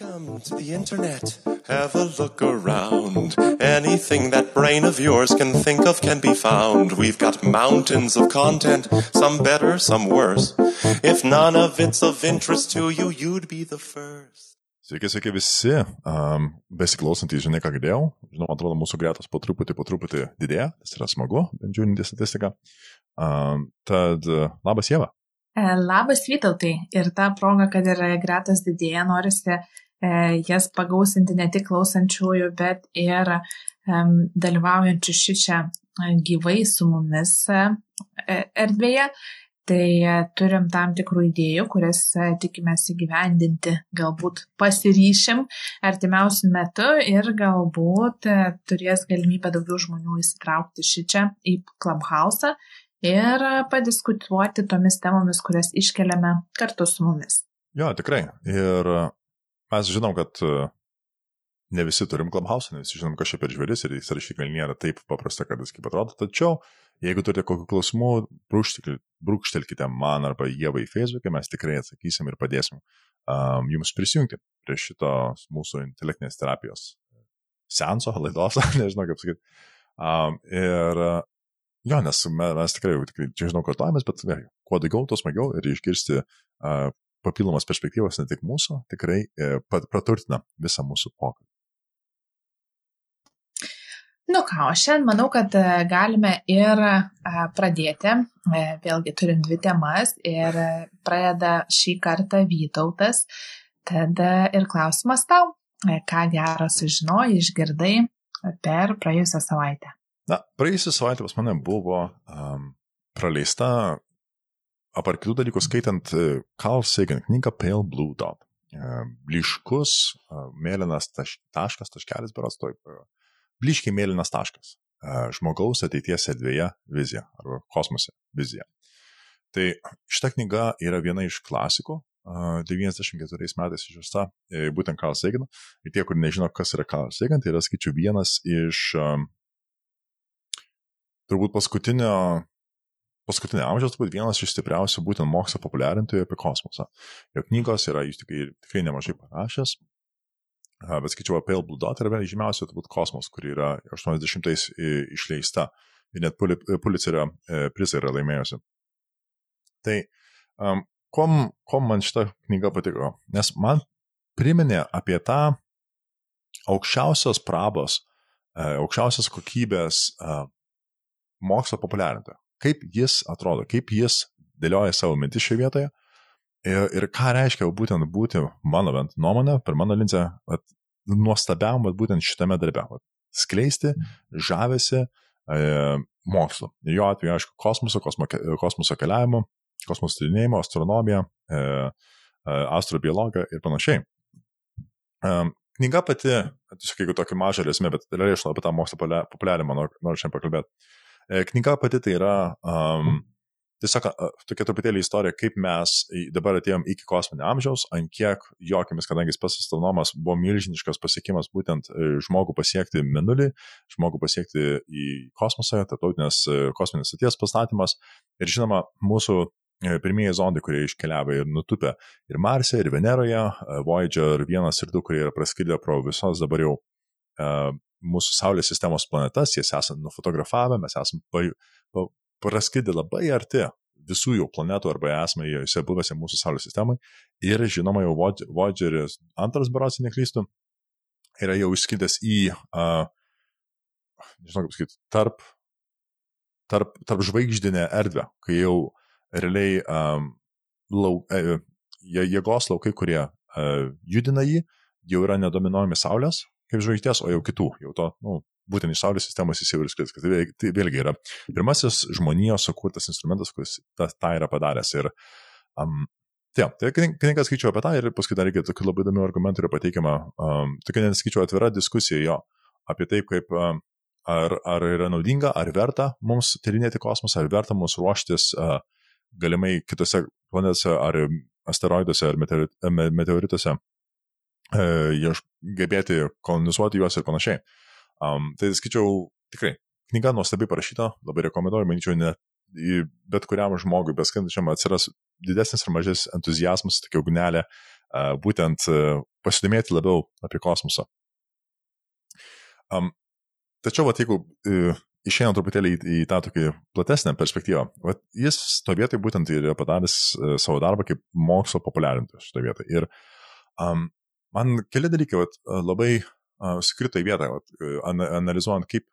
Welcome to the internet. Have a look around. Anything that brain of yours can think of can be found. We've got mountains of content, some better, some worse. If none of it's of interest to you, you'd be the first. Sveiki, sveiki visi, um, besiklausantys, žinai, ką girdėjau. Žinau, atrodo, mūsų gretos po truputį, po truputį didėja, tas yra smagu, bent žiūrint į statistiką. Um, tad labas, Jėva. E, labas Vytautai ir ta proga, kad ir gretas didėja, norisi E, jas pagausinti ne tik klausančiųjų, bet ir dalyvaujančių šičia e, gyvai su mumis e, erdvėje. Tai turim tam tikrų idėjų, kurias tikimės įgyvendinti, galbūt pasiryšim artimiausių metų ir galbūt turės galimybę daugiau žmonių įsitraukti šičia į Clubhouse ir padiskutuoti tomis temomis, kurias iškeliame kartu su mumis. Jo, tikrai. Ir mes žinom, kad e, ne visi turim Clubhouse, ne visi žinom, kas čia per žvėris ir įsirašyti nėra taip paprasta, kad jis kaip atrodo. Tačiau, jeigu turite kokių klausimų, brūkštelkite man arba Jėvai Facebook'e, mes tikrai atsakysim ir padėsim um, jums prisijungti prie šito mūsų intelektinės terapijos senso, laidos, nežinau kaip sakyti. Um, ir jo, nes mes, mes tikrai, tikrai čia žinau, kartuojamės, bet vėlgi, kuo daugiau, tuo smagiau ir išgirsti uh, papildomas perspektyvos ne tik mūsų, tikrai e, praturtina visą mūsų pokalbį. Nu ką, o šiandien manau, kad e, galime ir e, pradėti. Vėlgi turim dvi temas ir pradeda šį kartą Vytautas. Tada ir klausimas tau, ką gero sužinojai, išgirdai per praėjusią savaitę. Na, praėjusią savaitę pas mane buvo um, praleista apar kitų dalykų, skaitant e, Carl Sagan knygą Pale Blue Dot. Bliškus, e, mėlynas taš, taškas, taškelis, beras, toj, bliškiai mėlynas taškas. E, žmogaus ateities erdvėje vizija arba kosmose vizija. Tai šita knyga yra viena iš klasikų, 94 metais išversta būtent Carl Sagan. Ir tie, kur nežino, kas yra Carl Sagan, tai yra, skaičiu, vienas iš turbūt paskutinio paskutinio amžiaus turbūt vienas iš stipriausių būtent mokslo populiarintojų apie kosmosą. Jo knygos yra, jis tikrai, tikrai nemažai parašęs, bet skaičiau apie Blue Dot yra viena žymiausia turbūt kosmos, kuri yra 80-ais išleista ir net Pulitzerio e, prizą yra laimėjusi. Tai um, kom, kom man šita knyga patiko? Nes man priminė apie tą aukščiausios prabos, e, aukščiausios kokybės mokslo populiarintoją kaip jis atrodo, kaip jis dėlioja savo mintis šioje vietoje ir, ir ką reiškia būtent būti, mano bent nuomonė, per mano linzę, nuostabiam, bet būtent šitame darbe. Vat, skleisti žavesi e, mokslu. Jo atveju, aišku, kosmoso, kosmo, kosmoso keliavimo, kosmoso tyrinėjimo, astronomija, e, e, astrobiologija ir panašiai. E, knyga pati, tiesiog jeigu tokį mažą resmę, bet realiai aš apie tą mokslo populiarimą noriu šiandien pakalbėti. E, knyga pati tai yra um, tiesiog tokia truputėlį istorija, kaip mes dabar atėjom iki kosminio amžiaus, ant kiek jokiamis, kadangi pats astronomas buvo milžiniškas pasiekimas būtent e, žmogų pasiekti minulį, žmogų pasiekti į kosmosą, tarptautinės e, kosminės ateities pastatymas. Ir žinoma, mūsų pirmieji zondai, kurie iškeliavo ir nutupė ir Marse, ir Veneroje, Voyager 1 ir 2, kurie yra praskridę pro visos dabar jau mūsų Saulės sistemos planetas, jas esame nufotografavę, mes esame praskridę labai arti visų jau planetų arba esame jose buvęs mūsų Saulės sistemai. Ir žinoma, jau Voyageris antras baras, neklystų, yra jau išskridęs į, uh, nežinau kaip sakyti, tarp, tarp, tarp žvaigždinę erdvę, kai jau realiai um, lau, e, jėgos laukai, kurie uh, judina jį, jau yra nedominuojami Saulės, kaip žvaigždės, o jau kitų, jau to, nu, būtent iš Saulės sistemos jis jau ir skris. Tai, tai vėlgi yra pirmasis žmonijos sukurtas instrumentas, kuris tą, tą yra padaręs. Ir, um, Tai, tai knyga skaičiu apie tą ir paskui dar reikia tokių labai įdomių argumentų yra pateikiama, um, tokia net skaičiu atvira diskusija jo apie tai, kaip um, ar, ar yra naudinga, ar verta mums tyrinėti kosmosą, ar verta mums ruoštis uh, galimai kitose planetose, ar asteroiduose, ar meteorituose gebėti kolonizuoti juos ir panašiai. Um, tai skaičiau tikrai, knyga nuostabiai parašyta, labai rekomenduoju, manyčiau, net bet kuriam žmogui, beskantačiam atsiras didesnis ar mažesnis entuzijazmas, tokia ugnelė būtent pasidomėti labiau apie kosmosą. Um, tačiau, vat, jeigu uh, išėjant truputėlį į, į tą tokį platesnę perspektyvą, vat, jis to vietoj būtent yra padaręs uh, savo darbą kaip mokslo populiarintojas šito vietoj. Ir um, man keli dalykai vat, labai sukrito į vietą, vat, an, analizuojant, kaip,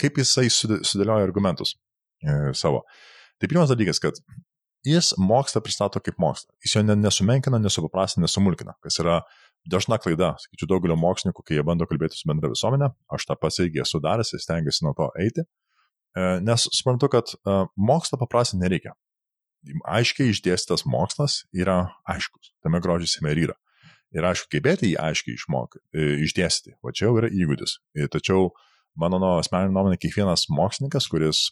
kaip jisai sudėlioja argumentus uh, savo. Tai pirmas dalykas, kad jis mokslą pristato kaip mokslą. Jis jo nesumenkina, nesupaprastina, nesumulkina, kas yra dažna klaida, sakyčiau, daugelio mokslininkų, kai jie bando kalbėti su bendra visuomenė, aš tą pats irgi esu daręs ir stengiuosi nuo to eiti, e, nes suprantu, kad e, mokslo paprastinti nereikia. Aiškiai išdėstytas mokslas yra aiškus, tame grožis jame yra. Ir aišku, gebėti jį aiškiai išmokti, e, išdėstyti, va čia jau yra įgūdis. Tačiau, mano asmeninė nuomonė, kiekvienas mokslininkas, kuris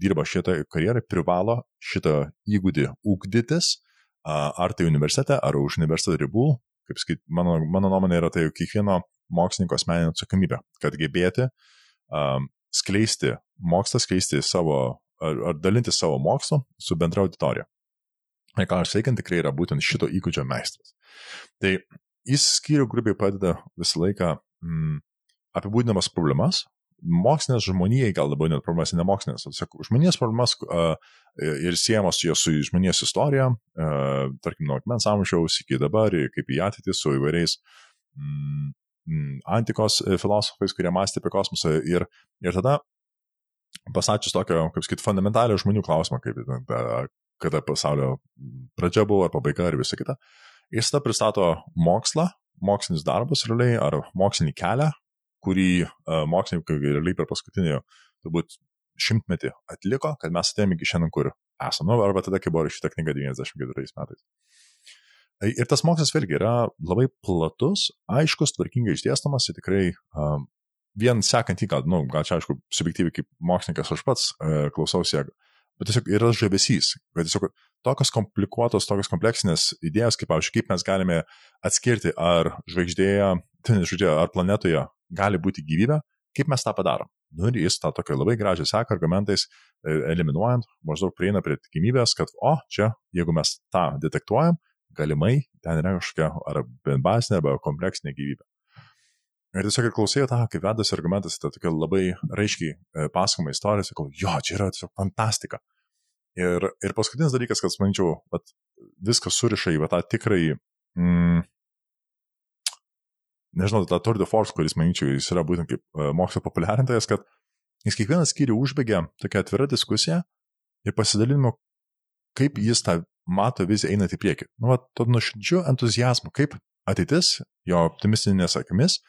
dirba šitą karjerą, privalo šitą įgūdį ūkdytis, ar tai universitete, ar už universiteto ribų, kaip sakyt, mano, mano nuomonė yra tai kiekvieno mokslininko asmeninė atsakomybė, kad gebėti um, skleisti mokslą, skleisti savo, ar, ar dalinti savo mokslo su bendra auditorija. Aš veikiant tikrai yra būtent šito įgūdžio meistras. Tai jis skyrių grubiai padeda visą laiką mm, apibūdinamas problemas, mokslinės žmonijai, gal labiau net problemas ne mokslinės, tiesiog žmonijos problemas uh, ir siejamos su, su žmonijos istorija, uh, tarkim, nuo akmens amžiaus iki dabar, kaip į ateitį su įvairiais mm, mm, antikos e, filosofais, kurie mąstė apie kosmosą ir, ir tada pasačius tokio, kaip sakyti, fundamentalią žmonių klausimą, kaip kada pasaulio pradžia buvo ar pabaiga ar visa kita, jis tada pristato mokslą, mokslinis darbas realiai, ar mokslinį kelią, kurį uh, mokslininkai realiai per paskutinį turbūt šimtmetį atliko, kad mes atėjome iki šiandien, kur esame, nu, arba tada, kai buvo rašyta knyga 94 metais. E, ir tas mokslas vėlgi yra labai platus, aiškus, tvarkingai išdėstamas ir tikrai um, vien sekant jį, gal, nu, gal čia aišku, subjektyviai kaip mokslininkas aš pats uh, klausausi, bet tiesiog yra žavesys, kad tiesiog tokios komplikuotos, tokios kompleksinės idėjos, kaip, pavyzdžiui, kaip mes galime atskirti, ar žvaigždėje, tai žvaigždėje, ar planetoje gali būti gyvybė, kaip mes tą padarom. Nu ir jis tą tokią labai gražią seka argumentais, e, eliminuojant, maždaug prieina prie tikimybės, kad, o, čia, jeigu mes tą detektuojam, galimai ten yra kažkokia ar bazinė, arba kompleksinė gyvybė. Ir tiesiog ir klausėjau tą, kaip vedasi argumentas, tai tokia labai raiškiai e, pasakoma istorija, sakau, jo, čia yra tiesiog fantastika. Ir, ir paskutinis dalykas, kad, manyčiau, viskas suriša į tą tikrai mm, nežinau, tą Tour de Force, kuris, manyčiau, jis yra būtent kaip e, mokslo populiarintojas, kad jis kiekvieną skyrių užbaigia tokia atvira diskusija ir pasidalinimu, kaip jis tą mato viziją einant į priekį. Nu, va, to nuoširdžiu entuzijazmu, kaip ateitis, jo optimistinės akimis,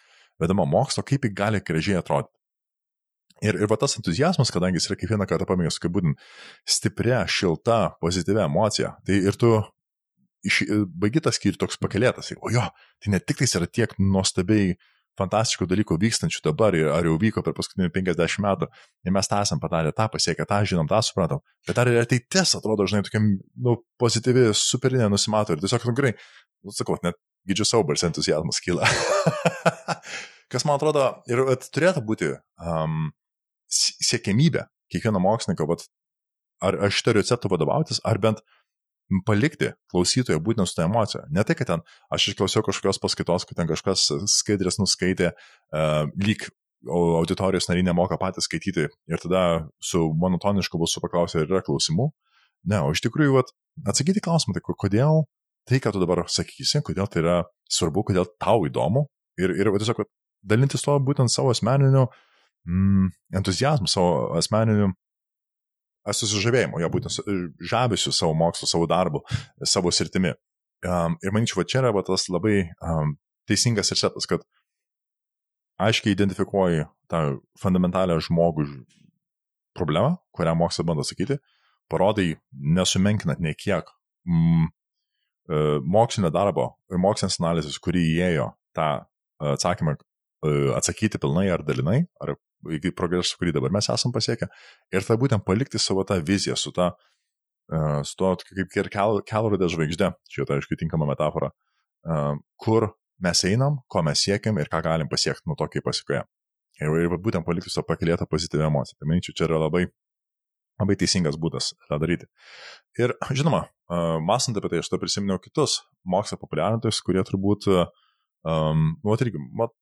vedama mokslo, kaip jį gali gražiai atrodyti. Ir, ir va tas entuzijazmas, kadangi jis yra kiekvieną kartą paminėjęs, kaip būtent stipria, šilta, pozityvia emocija, tai ir tu iš, e, baigi tą skyrių toks pakelėtas. O jo, tai ne tik tais yra tiek nuostabiai fantastiškų dalykų vykstančių dabar ar jau vyko per paskutinį 50 metų, ir mes tą esam padarę, tą pasiekę, tą žinom, tą suprantam, bet ar ir ateitis atrodo, žinai, tokia, nu, pozityvi, superinė nusimato ir tiesiog, nu, gerai, nu, sakau, net gidžiu savo balsą entuzijazmas kyla. Kas man atrodo ir turėtų būti um, siekiamybė kiekvieno mokslininko, vat, ar, ar šitą receptą vadovautis, ar bent palikti klausytoją būtent su tą emociją. Ne tai, kad ten aš išklausiau kažkokios paskaitos, kad ten kažkas skaidrės nuskaitė, uh, lyg auditorijos nariai nemoka patys skaityti ir tada su monotonišku balsu paklausė, ar yra klausimų. Ne, o iš tikrųjų, vat, atsakyti klausimą, tai kodėl tai, ką tu dabar sakysi, kodėl tai yra svarbu, kodėl tau įdomu ir, ir tiesiog dalintis to būtent savo asmeniniu mm, entuzijazmu, savo asmeniniu aš susižavėjimo, jo būtent žavesiu savo mokslu, savo darbu, savo sritimi. Um, ir manyčiau, va čia yra va, tas labai um, teisingas receptas, kad aiškiai identifikuoji tą fundamentalią žmogų problemą, kurią mokslas bando sakyti, parodai nesumenkinant nei kiek mm, e, mokslinio darbo ir mokslinės analizės, kurį įėjo tą atsakymą e, atsakyti pilnai ar dalinai, ar iki progreso, kurį dabar mes esam pasiekę. Ir tai būtent palikti savo tą viziją su ta, uh, su to, kaip ir kel, kelrodė žvaigždė, čia tai aišku tinkama metafora, uh, kur mes einam, ko mes siekiam ir ką galim pasiekti nuo to, kaip pasikoja. Ir, ir būtent palikti savo pakilėtą pozityvę emociją. Tai manyčiau, čia yra labai, labai teisingas būdas tą daryti. Ir žinoma, uh, mąstant apie tai, aš to prisiminiau kitus mokslo populiarintojus, kurie turbūt, um, nu, irgi, mat,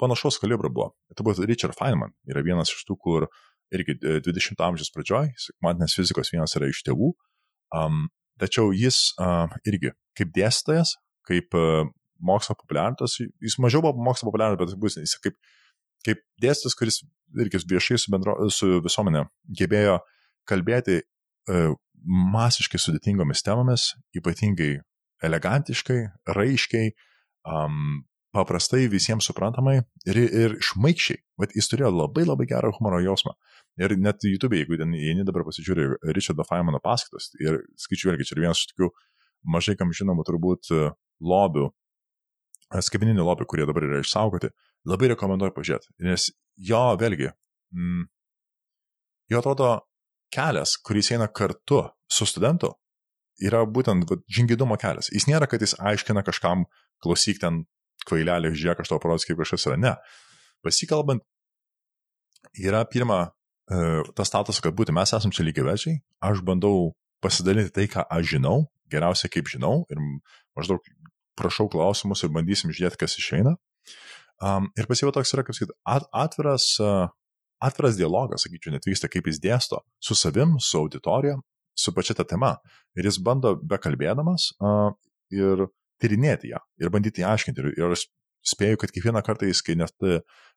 panašaus kalibro buvo. Tai buvo Richard Feynman, yra vienas iš tų, kur irgi 20 amžiaus pradžioj, kvantinės fizikos vienas yra iš tėvų, um, tačiau jis uh, irgi kaip dėstytojas, kaip uh, mokslo populiarintas, jis mažiau buvo mokslo populiarintas, bet bus, jis kaip, kaip dėstytojas, kuris irgi viešai su, bendro, su visuomenė gebėjo kalbėti uh, masiškai sudėtingomis temomis, ypatingai elegantiškai, raiškiai, um, paprastai visiems suprantamai ir, ir šmaikščiai. Bet jis turėjo labai labai gerą humoro jausmą. Ir net YouTube, jeigu ten įeini dabar pasižiūri Richardo Feynmano paskaitos, ir skaičiu vėlgi, čia yra vienas iš tokių mažai kam žinomų turbūt e, lobių, e, skaitmeninių lobių, kurie dabar yra išsaugoti, labai rekomenduoju pažiūrėti. Nes jo vėlgi, mm, jo atrodo kelias, kuris eina kartu su studentu, yra būtent žingidumo kelias. Jis nėra, kad jis aiškina kažkam, klausyk ten kvailelį, žiūrėk, aš tau parodysiu, kaip kažkas yra. Ne. Pasikalbant, yra pirma e, tas statusas, kad būti mes esame čia lygiai večiai, aš bandau pasidalinti tai, ką aš žinau, geriausiai kaip žinau ir maždaug prašau klausimus ir bandysim žiūrėti, kas išeina. Um, ir pasijau toks yra, kaip sakyti, at, atviras, uh, atviras dialogas, sakyčiau, net vyksta, kaip jis dėsto su savim, su auditorija, su pačia ta tema. Ir jis bando bekalbėdamas uh, ir tyrinėti ją ir bandyti ją aiškinti. Ir, ir aš spėju, kad kiekvieną kartą jis, kai net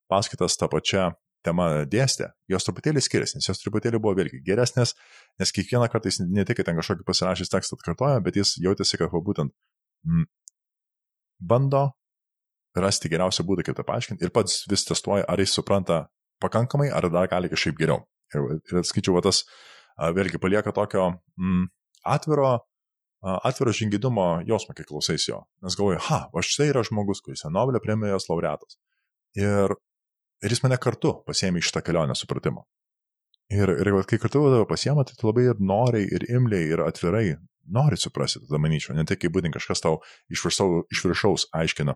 paskaitas tą pačią temą dėstė, jos truputėlį skiriasi, nes jos truputėlį buvo vėlgi geresnės, nes kiekvieną kartą jis ne tik, ten kažkokį pasirašęs tekstą atkartoja, bet jis jautėsi, kad būtent m, bando rasti geriausią būdą, kaip tą paaiškinti ir pats vis testuoja, ar jis supranta pakankamai, ar dar gali kažkaip geriau. Ir, ir skaičiu, va tas vėlgi palieka tokio mm, atviro atviro žingidumo jausmą, kai klausais jo. Nes galvoju, ha, va štai yra žmogus, kuris yra Nobelio premijos laureatas. Ir, ir jis mane kartu pasėmė iš šitą kelionę supratimo. Ir, ir kai kartu pasiema, tai tu labai ir noriai, ir imliai, ir atvirai nori suprasti, tada manyčiau, ne tik kaip būtent kažkas tau iš viršaus, iš viršaus aiškina,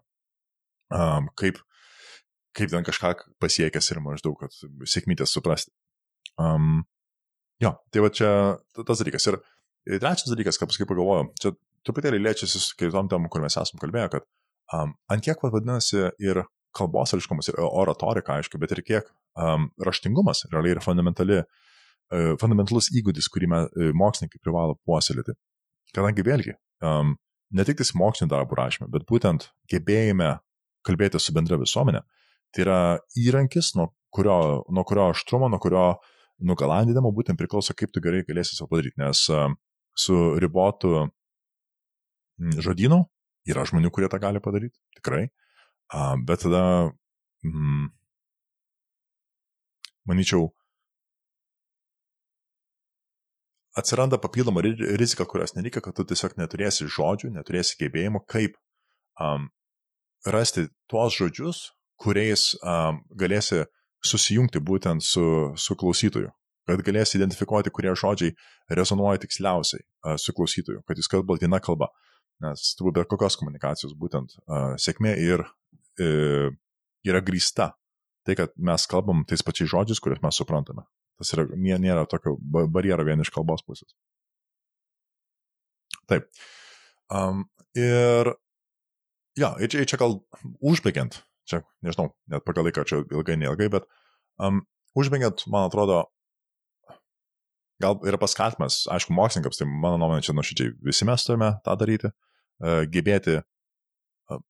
um, kaip, kaip ten kažką pasiekęs ir maždaug, kad sėkmytės suprasti. Um, jo, tai va čia tas dalykas. Ir Ir trečias dalykas, ką paskui pagalvojau, čia truputėlį lėčiasi su kitom temom, kur mes esam kalbėję, kad um, ant kiek vadinasi ir kalbos ališkumas, ir oratorika, aišku, bet ir kiek um, raštingumas realiai yra fundamentali, uh, fundamentalus įgūdis, kurį me, uh, mokslininkai privalo puoselėti. Kadangi vėlgi, um, ne tik tais mokslinio darbo rašymė, bet būtent gebėjime kalbėti su bendra visuomenė, tai yra įrankis, nuo kurio, nuo kurio aštrumo, nuo kurio nugalandinamo būtent priklauso, kaip tu gerai galėsi savo padaryti. Nes um, su ribotu žodynu. Yra žmonių, kurie tą gali padaryti, tikrai. Bet tada, mm, manyčiau, atsiranda papildoma rizika, kurios nereikia, kad tu tiesiog neturėsi žodžių, neturėsi gebėjimų, kaip um, rasti tuos žodžius, kuriais um, galėsi susijungti būtent su, su klausytoju kad galės identifikuoti, kurie žodžiai rezonuoja tiksliausiai su klausytoju, kad jūs kalbate viena kalba. Nes turbūt bet kokios komunikacijos būtent sėkmė ir uh, yra grįsta. Tai, kad mes kalbam tais pačiais žodžiais, kuriuos mes suprantame. Tas yra, nė, nėra tokio barjero vien iš kalbos pusės. Taip. Um, ir, ja, ir čia, čia gal užbaigiant, čia nežinau, net pagal laiką čia ilgai, neilgai, bet um, užbaigiant, man atrodo, gal yra paskatimas, aišku, mokslininkams, tai mano nuomonė čia nuoširdžiai visi mes turime tą daryti, uh, gebėti uh,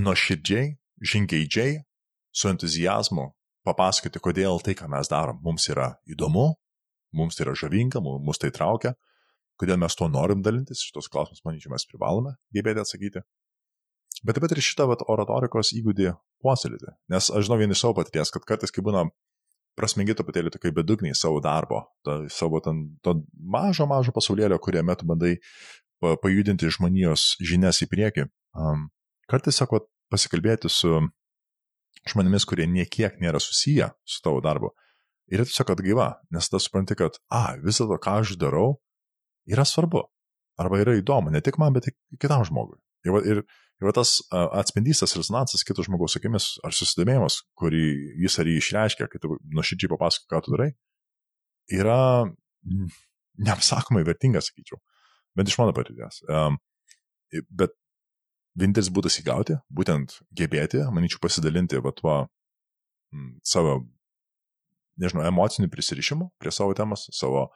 nuoširdžiai, žingeidžiai, su entuzijazmu papasakoti, kodėl tai, ką mes darom, mums yra įdomu, mums tai yra žavinga, mus tai traukia, kodėl mes to norim dalintis, šitos klausimus, manyčiau, mes privalome gebėti atsakyti. Bet taip pat ir šitą vat, oratorikos įgūdį puoselėti. Nes aš žinau vien iš savo patirties, kad kartais, kai būna prasmingi truputėlį tokie bedugniai savo darbo, to, savo ten, to mažo, mažo pasaulėlio, kuriame tu bandai pajudinti žmonijos žinias į priekį. Um, kartais, sako, pasikalbėti su žmonėmis, kurie niekiek nėra susiję su tavo darbu, yra tiesiog atgaiva, nes tada supranti, kad, a, visą to, ką aš darau, yra svarbu. Arba yra įdomu, ne tik man, bet ir kitam žmogui. Ir, ir Ir va tas atspindys, tas rezonansas kito žmogaus akimis ar susidomėjimas, kurį jis ar jį išreiškia, kai tu nuoširdžiai papasako, ką tu darai, yra neapsakomai vertingas, sakyčiau. Bent iš mano patirties. Um, Bet vienintelis būdas įgauti, būtent gebėti, manyčiau, pasidalinti va tuo m, savo, nežinau, emociniu prisirišimu prie savo temos, savo,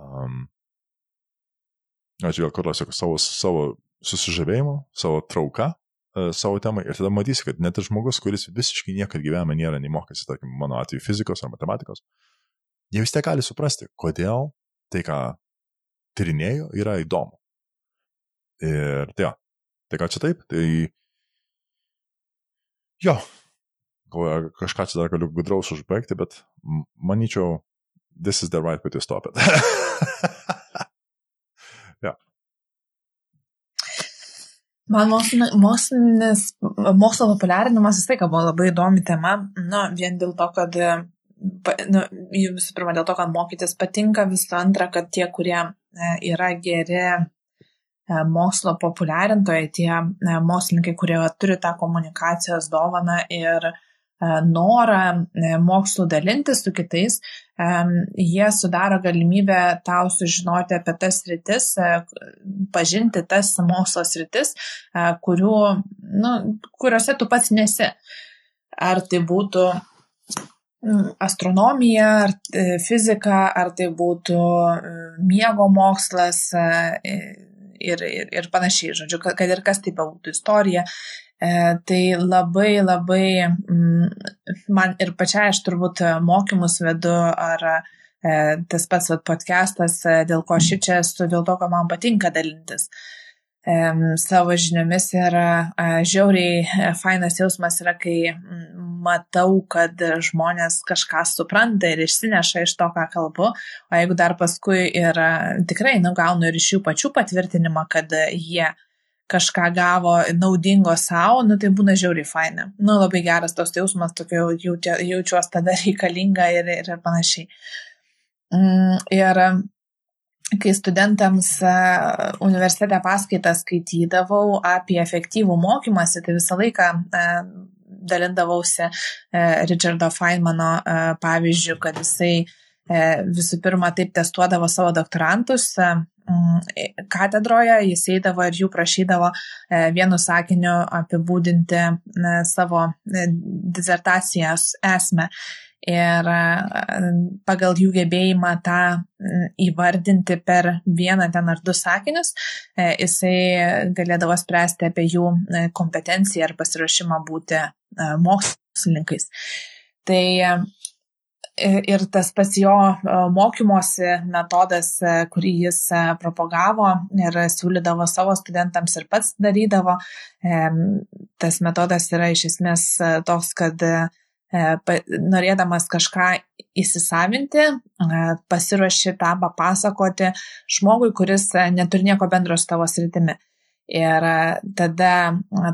um, aš gal kartu sakau, savo, savo susižavėjimu, savo trauka uh, savo temai ir tada matysi, kad net ir žmogus, kuris visiškai niekad gyvenime nėra, nei mokėsi, tarkim, mano atveju fizikos ar matematikos, jie vis tiek gali suprasti, kodėl tai, ką tyrinėjo, yra įdomu. Ir tai jo, Tai ką čia taip? Tai jo, galvoju, kažką čia dar galiu gudraus užbaigti, bet manyčiau, this is the right way to stop it. ja. Man mokslinis, mokslo populiarinimas vis tai, buvo labai įdomi tema, nu, vien dėl to, kad, nu, visų pirma, dėl to, kad mokytis patinka, visų antra, kad tie, kurie e, yra geri E, mokslo populiarintojai, tie e, mokslininkai, kurie turi tą komunikacijos dovaną ir e, norą mokslų dalintis su kitais, jie sudaro galimybę tau sužinoti apie tas rytis, pažinti tas mokslo rytis, kurių, nu, kuriuose tu pats nesi. Ar tai būtų astronomija, ar fizika, ar tai būtų miego mokslas, ir, ir, ir panašiai, žodžiu, kad ir kas tai būtų istorija. E, tai labai labai mm, man ir pačiai aš turbūt mokymus vedu ar e, tas pats vat, podcastas, e, dėl ko aš čia esu, dėl to, kad man patinka dalintis. Savo žiniomis ir žiauriai fainas jausmas yra, kai matau, kad žmonės kažką supranta ir išsineša iš to, ką kalbu, o jeigu dar paskui ir tikrai, nu, gaunu ir iš jų pačių patvirtinimą, kad jie kažką gavo naudingo savo, nu tai būna žiauriai faina. Nu labai geras tos jausmas, tokio jaučia, jaučiuosi tada reikalinga ir, ir panašiai. Mm, ir kai studentams e, universitete paskaitą skaitydavau apie efektyvų mokymasi, tai visą laiką e, dalindavausi e, Richardo Feynmano pavyzdžių, kad jisai visų pirma taip testuodavo savo doktorantus katedroje, jis eidavo ir jų prašydavo vienu sakiniu apibūdinti savo disertacijos esmę ir pagal jų gebėjimą tą įvardinti per vieną ten ar du sakinius, e, jisai galėdavo spręsti apie jų e, kompetenciją ar pasiruošimą būti e, mokslininkais. Tai ir tas pats jo mokymosi metodas, kurį jis propagavo ir siūlydavo savo studentams ir pats darydavo, tas metodas yra iš esmės toks, kad E, norėdamas kažką įsisavinti, e, pasiruoši tą papasakoti žmogui, kuris e, neturi nieko bendro su tavo sritimi. Ir tada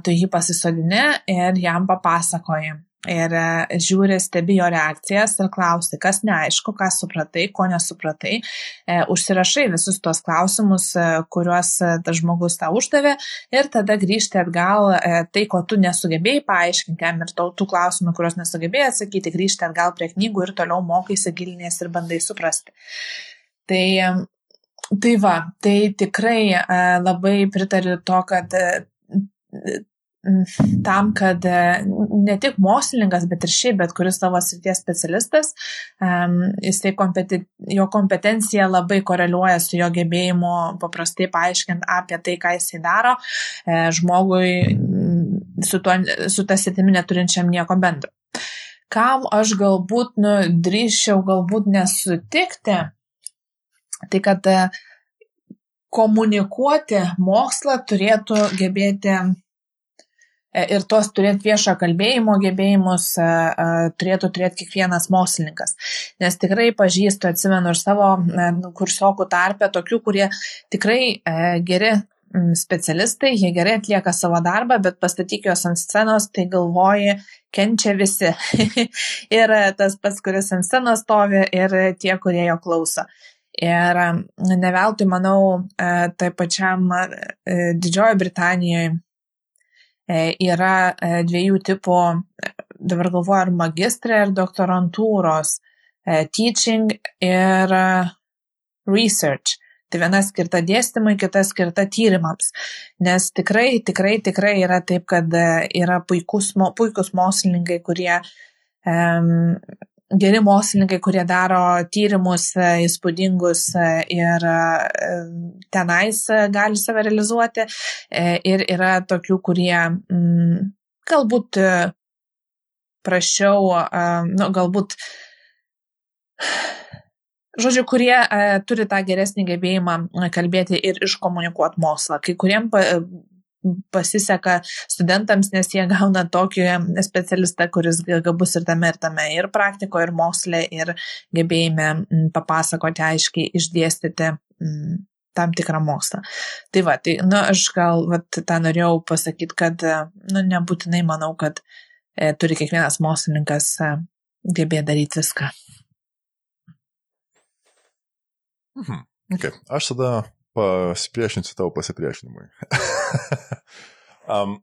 tu jį pasisodini ir jam papasakoji ir e, žiūri, stebi jo reakcijas ir klausi, kas neaišku, ką supratai, ko nesupratai. E, užsirašai visus tuos klausimus, e, kuriuos tas žmogus tau uždavė ir tada grįžti atgal tai, ko tu nesugebėjai paaiškinti, jam ir tų klausimų, kuriuos nesugebėjai atsakyti, grįžti atgal prie knygų ir toliau mokaisi gilinės ir bandai suprasti. Tai Tai va, tai tikrai labai pritariu to, kad tam, kad e, ne tik mokslininkas, bet ir šiaip, bet kuris savo srities specialistas, jisai kompeti, jo kompetencija labai koreliuoja su jo gebėjimu paprastai paaiškinti apie tai, ką jisai daro e, žmogui su, tuo, su ta sritimi neturinčiam nieko bendro. Kam aš galbūt nu, drįščiau galbūt nesutikti, tai kad e, komunikuoti mokslą turėtų gebėti ir tos turėti viešo kalbėjimo gebėjimus e, e, turėtų turėti kiekvienas mokslininkas. Nes tikrai pažįstu, atsimenu ir savo nu, kursiokų tarpę tokių, kurie tikrai geri specialistai, jie gerai atlieka savo darbą, bet pastatyk juos ant scenos, tai galvoji, kenčia visi. ir tas pats, kuris ant scenos stovi, ir tie, kurie jo klauso. Ir ne veltui, manau, tai pačiam Didžiojo Britanijoje E, yra e, dviejų tipų, dabar galvoju, ar magistrė, ar doktorantūros, e, teaching ir research. Tai viena skirta dėstymui, kita skirta tyrimams. Nes tikrai, tikrai, tikrai yra taip, kad e, yra puikus, puikus mokslininkai, kurie um, geri mokslininkai, kurie daro tyrimus e, įspūdingus e, ir tenais gali save realizuoti. Ir yra tokių, kurie mm, galbūt prašiau, nu, galbūt žodžiu, kurie e, turi tą geresnį gebėjimą e, kalbėti ir iškomunikuoti mokslą. Kai kuriem pa, e, pasiseka studentams, nes jie gauna tokį specialistą, kuris gabus ir tame, ir tame, ir praktikoje, ir moksle, ir gebėjime papasakoti aiškiai, išdėstyti tam tikrą mokslą. Tai va, tai, nu, aš gal, va, tą norėjau pasakyti, kad, nu, nebūtinai manau, kad e, turi kiekvienas mokslininkas e, gebėti daryti viską. Mhm. Okay. Aš tada pasipriešinsiu tavo pasipriešinimui. um,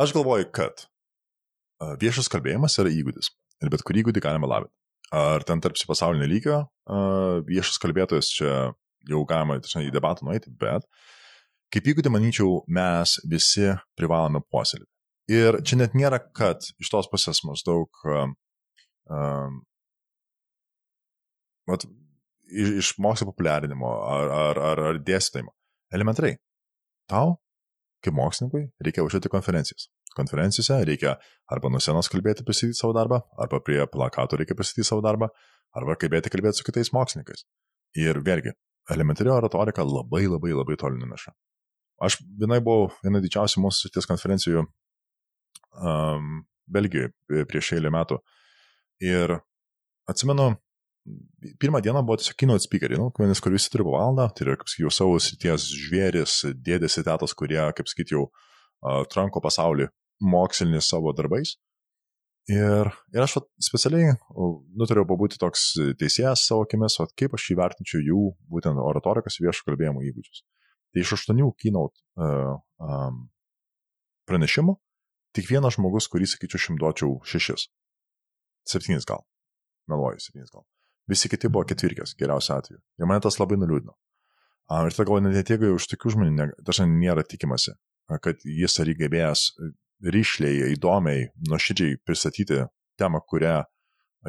aš galvoju, kad viešas kalbėjimas yra įgūdis. Ir bet kurį įgūdį galima lavinti. Ar ten tarpsi pasaulinio lygio viešas kalbėtojas čia jau galima tačiau, į debatą nueiti, bet kaip įgūdį, manyčiau, mes visi privalome puoselėti. Ir čia net nėra, kad iš tos pusės maždaug um, vat, iš, iš mokslo populiarinimo ar, ar, ar, ar dėstytojimo. Elementariai. Tau, kaip mokslininkui, reikia užėti konferencijas. Konferencijose reikia arba nuo senos kalbėti, pristatyti savo darbą, arba prie plakato reikia pristatyti savo darbą, arba kalbėti, kalbėti su kitais mokslininkais. Ir vėlgi, elementari oratorika labai labai labai toli nuneša. Aš vienai buvau viena didžiausių mūsų srities konferencijų um, Belgijoje prieš eilę metų. Ir atsimenu, pirmą dieną buvo tiesiog keynote speakeriai, nu, vienas, kur visi turi valandą, tai yra, kaip sakyčiau, savo srities žvėris, dėdės ir tetos, kurie, kaip sakyčiau, uh, tranko pasaulį mokslinį savo darbais. Ir, ir aš vat, specialiai nutariau pabūti toks teisėjas savo akimis, vat, kaip aš įvertinčiau jų būtent oratorikos viešo kalbėjimo įgūdžius. Tai iš aštuonių keynote uh, um, pranešimų, tik vienas žmogus, kurį, sakyčiau, šimtuočiau šešis. Septynis gal. Meluoju, septynis gal. Visi kiti buvo ketvirkės, geriausiu atveju. Ir mane tas labai nuliūdino. Ir tada galvoju, net jeigu iš tokių žmonių dažnai nėra tikimasi, kad jis ar įgebėjęs ryšliai, įdomiai, nuoširdžiai pristatyti temą, kurią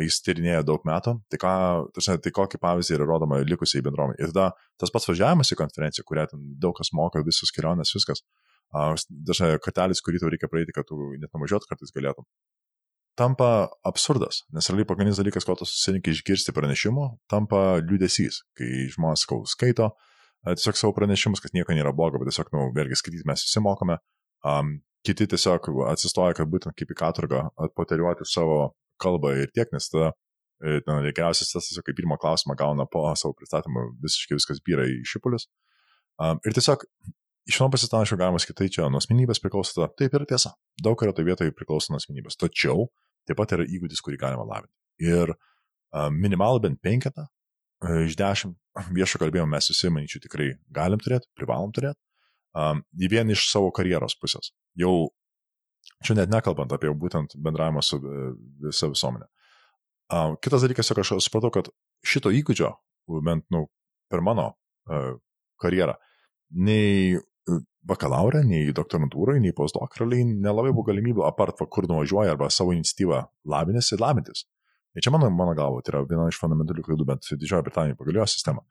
jis tyrinėja daug metų, tai, ką, tarsime, tai kokį pavyzdį yra rodoma likusiai bendruomeniai. Ir tada tas pats važiavimas į konferenciją, kurią ten daug kas moka, visus kelionės, viskas, dažnai kartelis, kurį tau reikia praeiti, kad tu net nuvažiuot kartais galėtum tampa absurdas, nes realiai pagrindinis dalykas, ko tu susirinkai išgirsti pranešimų, tampa liūdėsys, kai žmonės kau skaito tiesiog savo pranešimus, kad nieko nėra blogo, bet tiesiog, na, nu, vėlgi skaityti mes visi mokame, um, kiti tiesiog atsistoja, kad būtent kaip į katurgą atpoteriuoti savo kalbą ir tiek, nes tada e, geriausias tas tiesiog kaip pirmą klausimą gauna po savo pristatymą, visiškai viskas vyra į šipulius. Um, ir tiesiog iš vieno pasitanašio galima sakyti, tai čia nuo asmenybės priklauso, taip yra tiesa, daug yra toje vietoje priklauso nuo asmenybės. Tačiau taip pat yra įgūdis, kurį galima lavinti. Ir minimalų bent penketą uh, iš dešimt viešo kalbėjimo mes visi, manyčiau, tikrai galim turėti, privalom turėti. Į vieną iš savo karjeros pusės. Jau čia net nekalbant apie būtent bendravimą su visa visuomenė. Kitas dalykas, jog aš supratau, kad šito įgūdžio, bent nu, per mano uh, karjerą, nei bakalaurą, nei doktorantūrai, nei postdoktoraliai nelabai buvo galimybių, apart, va, kur nuvažiuoja arba savo iniciatyvą labinėsi, labintis. Ir čia mano, mano galvo, tai yra viena iš fundamentalių klaidų, bet Didžioji Britanija pagalėjo sistemą.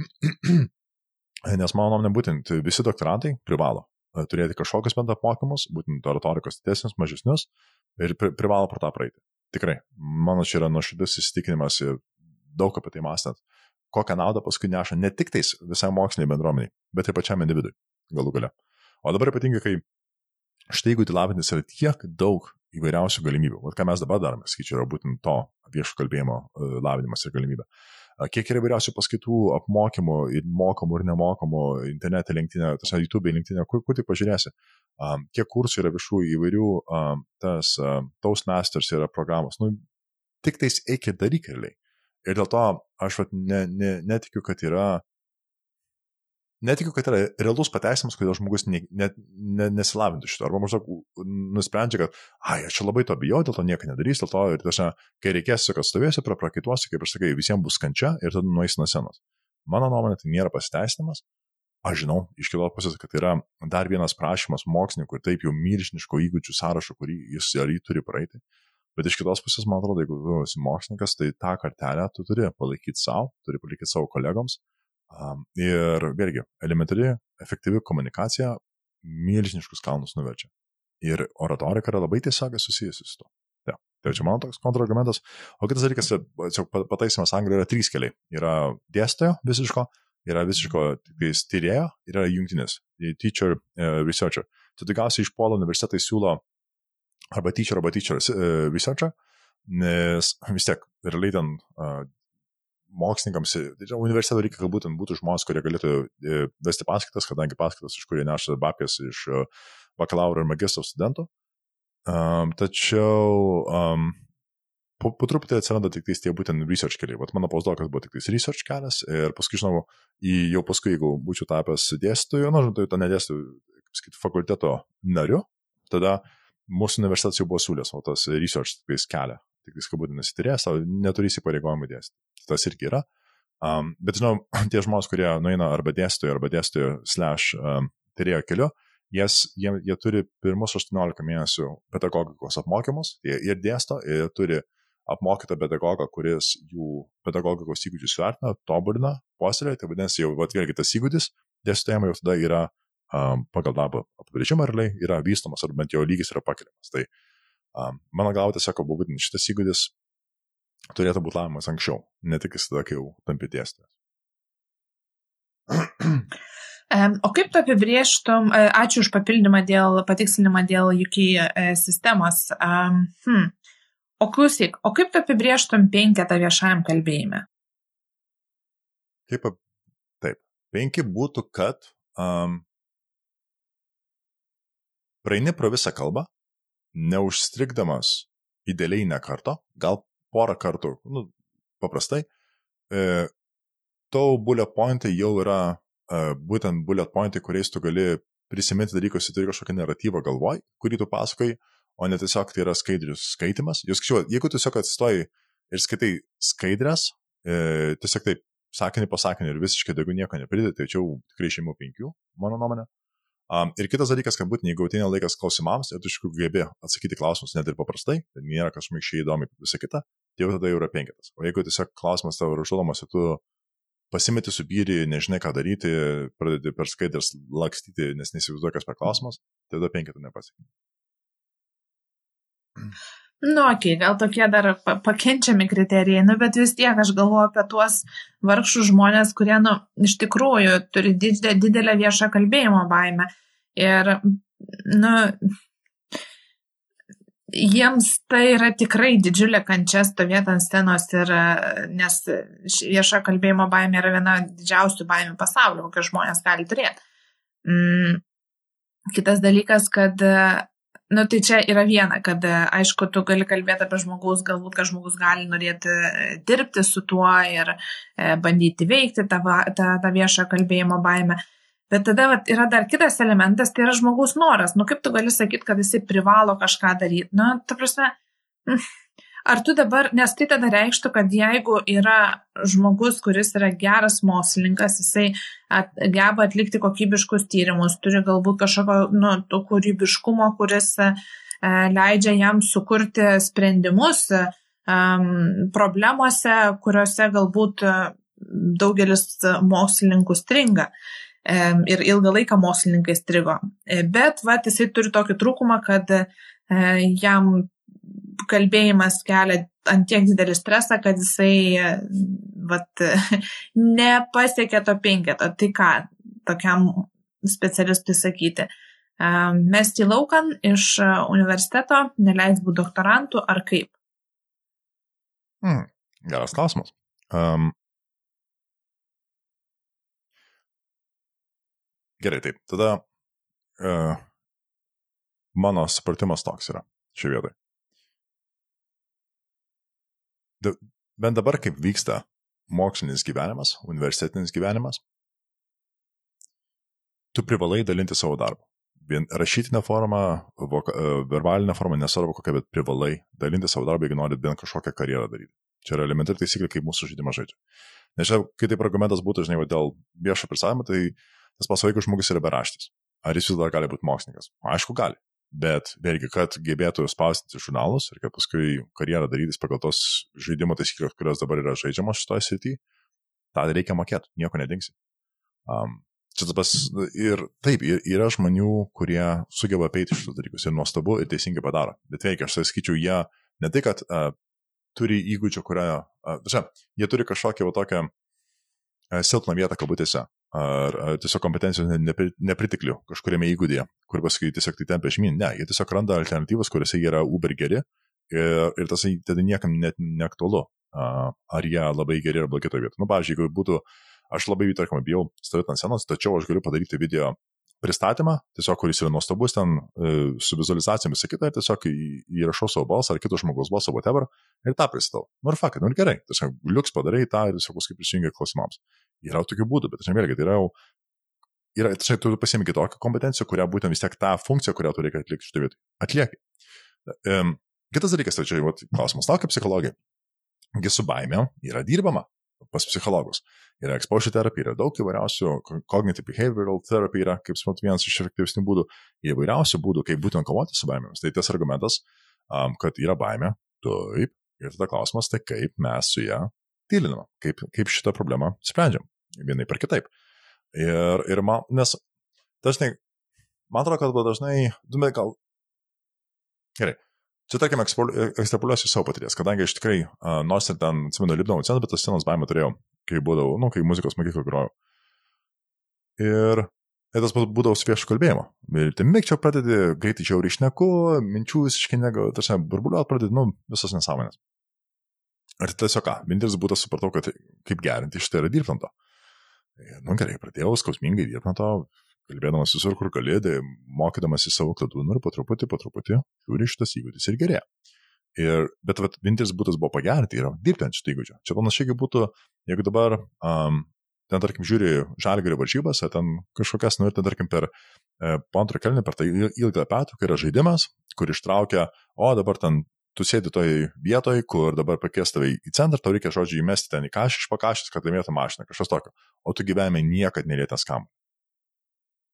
Nes mano nuomonė, būtent visi doktorantai privalo e, turėti kažkokius bent apmokymus, būtent oratorikos didesnius, mažesnius, ir pri, privalo pro tą praeiti. Tikrai, mano čia yra nuoširdus įsitikinimas ir daug apie tai mąstant, kokią naudą paskui neša ne tik tais visai moksliniai bendruomeniai, bet ir pačiam individui galų gale. O dabar ypatingai, kai štai jeigu lavintis yra tiek daug įvairiausių galimybių, o ką mes dabar darome, skaičiu, yra būtent to viešo kalbėjimo e, lavinimas ir galimybė. Kiek yra įvairiausių paskaitų, apmokymų, ir mokamų, ir nemokamų, internete, linktinė, tas YouTube, linktinė, kur, kur tik pažiūrėsi. Um, kiek kursų yra viešų įvairių, um, tas um, Toastmasters yra programos. Nu, tik tais eik ir daryk realiai. Ir dėl to aš vat, ne, ne, netikiu, kad yra netikiu, kad yra realus pateisinimas, kodėl žmogus ne, ne, ne, nesilavintų šito. Arba maždaug nusprendžia, kad, ai, aš čia labai to bijau, dėl to nieko nedarys, dėl to ir tiesiog, kai reikės, kad stovėsiu prie prakaituosi, kaip ir sakai, visiems bus kančia ir tada nueis nuo senos. Mano nuomonė, tai nėra pasiteisinimas. Aš žinau, iš kitos pusės, kad yra dar vienas prašymas mokslininkų ir taip jau milžiniško įgūdžių sąrašo, kurį jis ar jį turi praeiti. Bet iš kitos pusės, man atrodo, jeigu tu esi mokslininkas, tai tą kartelę tu turi palaikyti savo, turi palaikyti savo kolegoms, ir vėlgi, elementari, efektyvi komunikacija milžiniškus kalnus nuverčia. Ir oratorika yra labai tiesiogiai susijusi su to. Ja. Tai čia mano toks kontrargumentas. O kitas dalykas, pataisimas Anglijoje yra trys keliai. Yra dėstytojo visiško, yra visiško tyrėjo ir yra jungtinis, teacher, uh, researcher. Tai tikriausiai iš polo universitetai siūlo arba teacher, arba teacher uh, researcher, nes vis tiek realiai ten mokslininkams, tai universiteto reikia, kad būtent būtų žmonės, kurie galėtų e, vesti paskaitas, kadangi paskaitas, iš kurie neša babkės iš e, bakalauro ir magistro studentų. Um, tačiau um, po, po truputį atsiranda tik tais tie būtent research keliai. Vat mano postdokas buvo tik tais research kelias ir paskui, žinau, į, jau paskui, jeigu būčiau tapęs dėstytoju, nu, tai to nedėstytoju, kaip sakyti, fakulteto nariu, tada mūsų universitetas jau buvo siūlęs, o tas research tik tais kelią. Tik kad būtent nesityrės, neturi įsipareigojimų dėstyti tas irgi yra. Um, bet žinau, tie žmonės, kurie nueina arba dėstytojo, arba dėstytojo slash um, tyrėjo keliu, jas, jie, jie turi pirmus 18 mėnesių pedagogikos apmokymus, jie ir dėsto, ir turi apmokytą pedagogą, kuris jų pedagogikos įgūdžius vertina, tobulina, puoselėja, tai vadinasi jau vat, vėlgi tas įgūdis dėstytojama jau tada yra um, pagal darbo apibrėžimą realiai yra vystomas, ar bent jau lygis yra pakeliamas. Tai um, mano galva tiesiog būtent šitas įgūdis turėtų būti lavomas anksčiau, ne tik tada, kai jau tampi dėstytojas. O kaip tu apibrieštum, e, ačiū už papildymą dėl, patikslinimą dėl UK e, sistemos. Hmm. O klausyk, o kaip tu apibrieštum penketą viešajam kalbėjime? Kaip, taip, penki būtų, kad um, praeini pro visą kalbą, neužstrigdamas idealiai ne karto, gal porą kartų, nu, paprastai, e, tau bullet pointai jau yra e, būtent bullet pointai, kuriais tu gali prisiminti dalykus, tu turi kažkokią naratyvą galvoj, kurį tu pasakoji, o ne tiesiog tai yra skaidrius skaitimas. Jūs jeigu tiesiog atsistoji ir skaitai skaidrės, e, tiesiog taip sakinį po sakinį ir visiškai daugiau nieko nepridėti, tai čia jau tikrai šeimų penkių, mano nuomonė. Um, ir kitas dalykas, kad būtent jeigu ateina laikas klausimams ir tu iš tikrųjų gebi atsakyti klausimus net ir paprastai, tai nėra kažkaip šį įdomi visą kitą, tai jau tada jau yra penketas. O jeigu tiesiog klausimas tavo yra užduodamas ir tu pasimeti subyrį, nežinai ką daryti, pradedi per skaidrės lakstyti, nes neįsivaizduoji, kas per klausimas, tai tada penketų nepasiekia. Nu, okei, okay, gal tokie dar pakenčiami kriterijai, nu, bet vis tiek aš galvoju apie tuos vargšus žmonės, kurie, nu, iš tikrųjų turi didelę, didelę viešą kalbėjimo baimę. Ir, nu, jiems tai yra tikrai didžiulė kančia stovėti ant scenos ir, nes vieša kalbėjimo baimė yra viena didžiausių baimių pasaulio, kokią žmonės gali turėti. Mm. Kitas dalykas, kad Nu, tai čia yra viena, kad aišku, tu gali kalbėti apie žmogus, galbūt, kad žmogus gali norėti e, dirbti su tuo ir e, bandyti veikti tą, tą, tą viešą kalbėjimo baimę. Bet tada vat, yra dar kitas elementas, tai yra žmogus noras. Nu, kaip tu gali sakyti, kad jisai privalo kažką daryti? Nu, ta prasme, Ar tu dabar, nes tai tada reikštų, kad jeigu yra žmogus, kuris yra geras mokslininkas, jisai at, geba atlikti kokybiškus tyrimus, turi galbūt kažkokio nu, kūrybiškumo, kuris e, leidžia jam sukurti sprendimus e, problemuose, kuriuose galbūt e, daugelis mokslininkų stringa. E, ir ilgą laiką mokslininkai strigo. E, bet, va, jisai turi tokį trūkumą, kad jam kalbėjimas kelia ant tiek didelį stresą, kad jisai vat, nepasiekė to penketo. Tai ką tokiam specialistui sakyti? Mesti laukan iš universiteto, neleis būti doktorantų ar kaip? Hmm, geras klausimas. Um, gerai, taip. Tada uh, mano supratimas toks yra šioje vietoje bent dabar kaip vyksta mokslinis gyvenimas, universitetinis gyvenimas, tu privalai dalinti savo darbą. Vien rašytinę formą, voka, e, verbalinę formą, nesvarbu kokią, bet privalai dalinti savo darbą, jeigu norit bent kažkokią karjerą daryti. Čia yra elementari taisyklė, kaip mūsų žaidimas žaidžia. Nes čia, kai taip argumentas būtų, žinai, va, dėl viešo pristatymą, tai tas pasvaikus žmogus yra beraštis. Ar jis vis dar gali būti mokslininkas? Aišku, gali. Bet vėlgi, kad gebėtų spausdinti žurnalus ir kad paskui karjerą darytis pagal tos žaidimo taisyklės, kurios dabar yra žaidžiamos šitoje srityje, tą reikia mokėti, nieko nedingsi. Um, čia tas ir taip, yra žmonių, kurie sugeba apeiti šitus dalykus ir nuostabu ir teisingai padaro. Bet veikia, aš sakyčiau, jie ne tai, kad uh, turi įgūdžių, kurią, uh, čia, jie turi kažkokią va, tokią uh, silpną vietą kabutėse, ar, ar tiesiog kompetencijos nepri, nepritiklių kažkuriame įgūdėje, kur paskui tiesiog tai tempia žemyn. Ne, jie tiesiog randa alternatyvas, kuriuose jie yra uber geri ir, ir tas tada niekam net neaktualu, ar jie labai geri ar blogi kitoje vietoje. Nu, pavyzdžiui, jeigu būtų, aš labai, tarkim, bijau stovėti ant scenos, tačiau aš galiu padaryti video pristatymą, tiesiog kuris yra nuostabus ten e, su vizualizacijomis ir kita, ir tiesiog įrašau savo balsą ar kito žmogaus balsą, whatever, ir tą pristatau. Nu ir fakai, nu ir gerai, tiesiog liuks padarai tą ir tiesiog paskui prisijungi klausimams. Yra tokių būdų, bet aš vėlgi, tai yra jau, yra, tai tu pasiemi kitokią kompetenciją, kurią būtent vis tiek tą funkciją, kurią tu reikia atlikti šitą vietą. Atlieki. Um, kitas dalykas, tai čia jau klausimas tau kaip psichologija. Gi su baime yra dirbama pas psichologus. Yra exposure terapija, yra daug įvairiausių, cognitive behavioral therapy yra, kaip suprantu, vienas iš efektyvesnių būdų, įvairiausių būdų, kaip būtent kovoti su baimėmis. Tai tas argumentas, um, kad yra baimė, taip, ir tada klausimas, tai kaip mes su ją tylinama, kaip, kaip šitą problemą sprendžiam, vienai per kitaip. Ir, ir man, nes dažnai, man atrodo, kad dažnai, du met gal, gerai, Čia, tarkim, ekstrapoliuosiu savo patirties, kadangi aš tikrai, uh, nors ir ten, atsimenu, lipdavau sceną, bet tas scenos baimę turėjau, kai būdavau, nu, kai muzikos mokyklą grojau. Ir, ir tas būdavo su viešu kalbėjimu. Ir tai mėgčiau pradėti, greitai žiauriai išneku, minčių visiškai negu, tarsi, burbuliuot pradėti, nu, visas nesąmonės. Ir tiesiog ką, mintis būtų supratau, kad kaip gerinti šitą yra dirbti ant to. Nu gerai, pradėjau skausmingai dirbti ant to, kalbėdamas visur, kur gali, tai mokydamas į savo kladų, nu ir po truputį, po truputį, žiūri šitas įgūdis ir gerėja. Ir, bet vat, vienintelis būdas buvo pagerinti yra dirbti ant šitą įgūdžių. Čia panašiai kaip būtų, jeigu dabar um, ten, tarkim, žiūri žalgerio varžybas, ar ten kažkokias, nu ir ten, tarkim, per e, antrą kelnį, per tą ilgą petų, kai yra žaidimas, kur ištraukia, o dabar ten tu sėdi toj vietoj, kur dabar pakės tave į centrą, tau reikia, žodžiu, įmesti ten į kažką iš pakašės, kad laimėtų mašiną, kažkas tokio. O tu gyvenime niekad nelėtęs kam.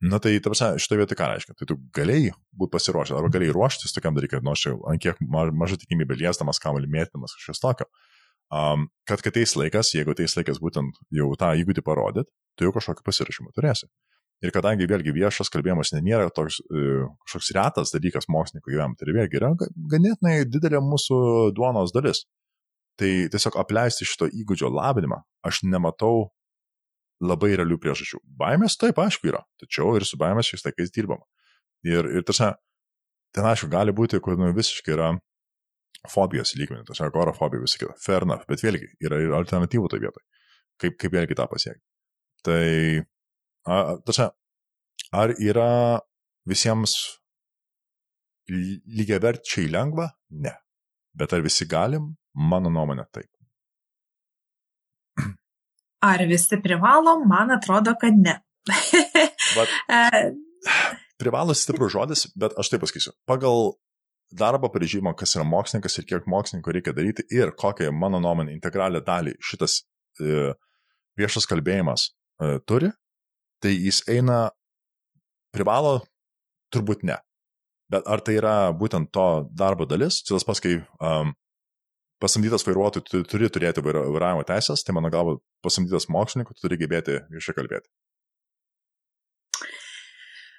Na tai, ta prasme, šitoje vietoje ką reiškia? Tai tu galėjai būti pasiruošęs, arba galėjai ruoštis tokiam dalykui, nors čia ant kiek maža tikimybė liestamas, kamalį mėtymas, kažkas tokio. Um, kad ateis laikas, jeigu ateis laikas būtent jau tą įgūdį parodyt, tu jau kažkokį pasirašymą turėsi. Ir kadangi vėlgi viešas kalbėjimas nėra toks uh, kažkoks retas dalykas mokslininkų gyvenime, tai vėlgi yra ganėtinai didelė mūsų duonos dalis. Tai tiesiog apleisti šito įgūdžio lavinimą aš nematau labai realių priežasčių. Baimės taip, aišku, yra, tačiau ir su baimės šiais laikais dirbama. Ir, ir tarsi, ten aišku, gali būti, kur nu, visiškai yra fobijos lygmenį, yra agorafobija visą kitą. Fair enough, bet vėlgi yra ir alternatyvų toje vietoje. Kaip, kaip vėlgi tą pasiekti. Tai Tačiau, ar yra visiems lygiaverčiai lengva? Ne. Bet ar visi galim? Mano nuomonė taip. Ar visi privalom? Man atrodo, kad ne. bet, privalo stiprus žodis, bet aš taip pasakysiu. Pagal darbo parežymą, kas yra mokslininkas ir kiek mokslininkų reikia daryti ir kokią, mano nuomonė, integralią dalį šitas e, viešas kalbėjimas e, turi, tai jis eina, privalo, turbūt ne. Bet ar tai yra būtent to darbo dalis, čia tas pas, kai um, pasamdytas vairuotojų tu turi turėti vairavimo teisės, tai mano galva pasamdytas mokslininkų turi gebėti viešai kalbėti.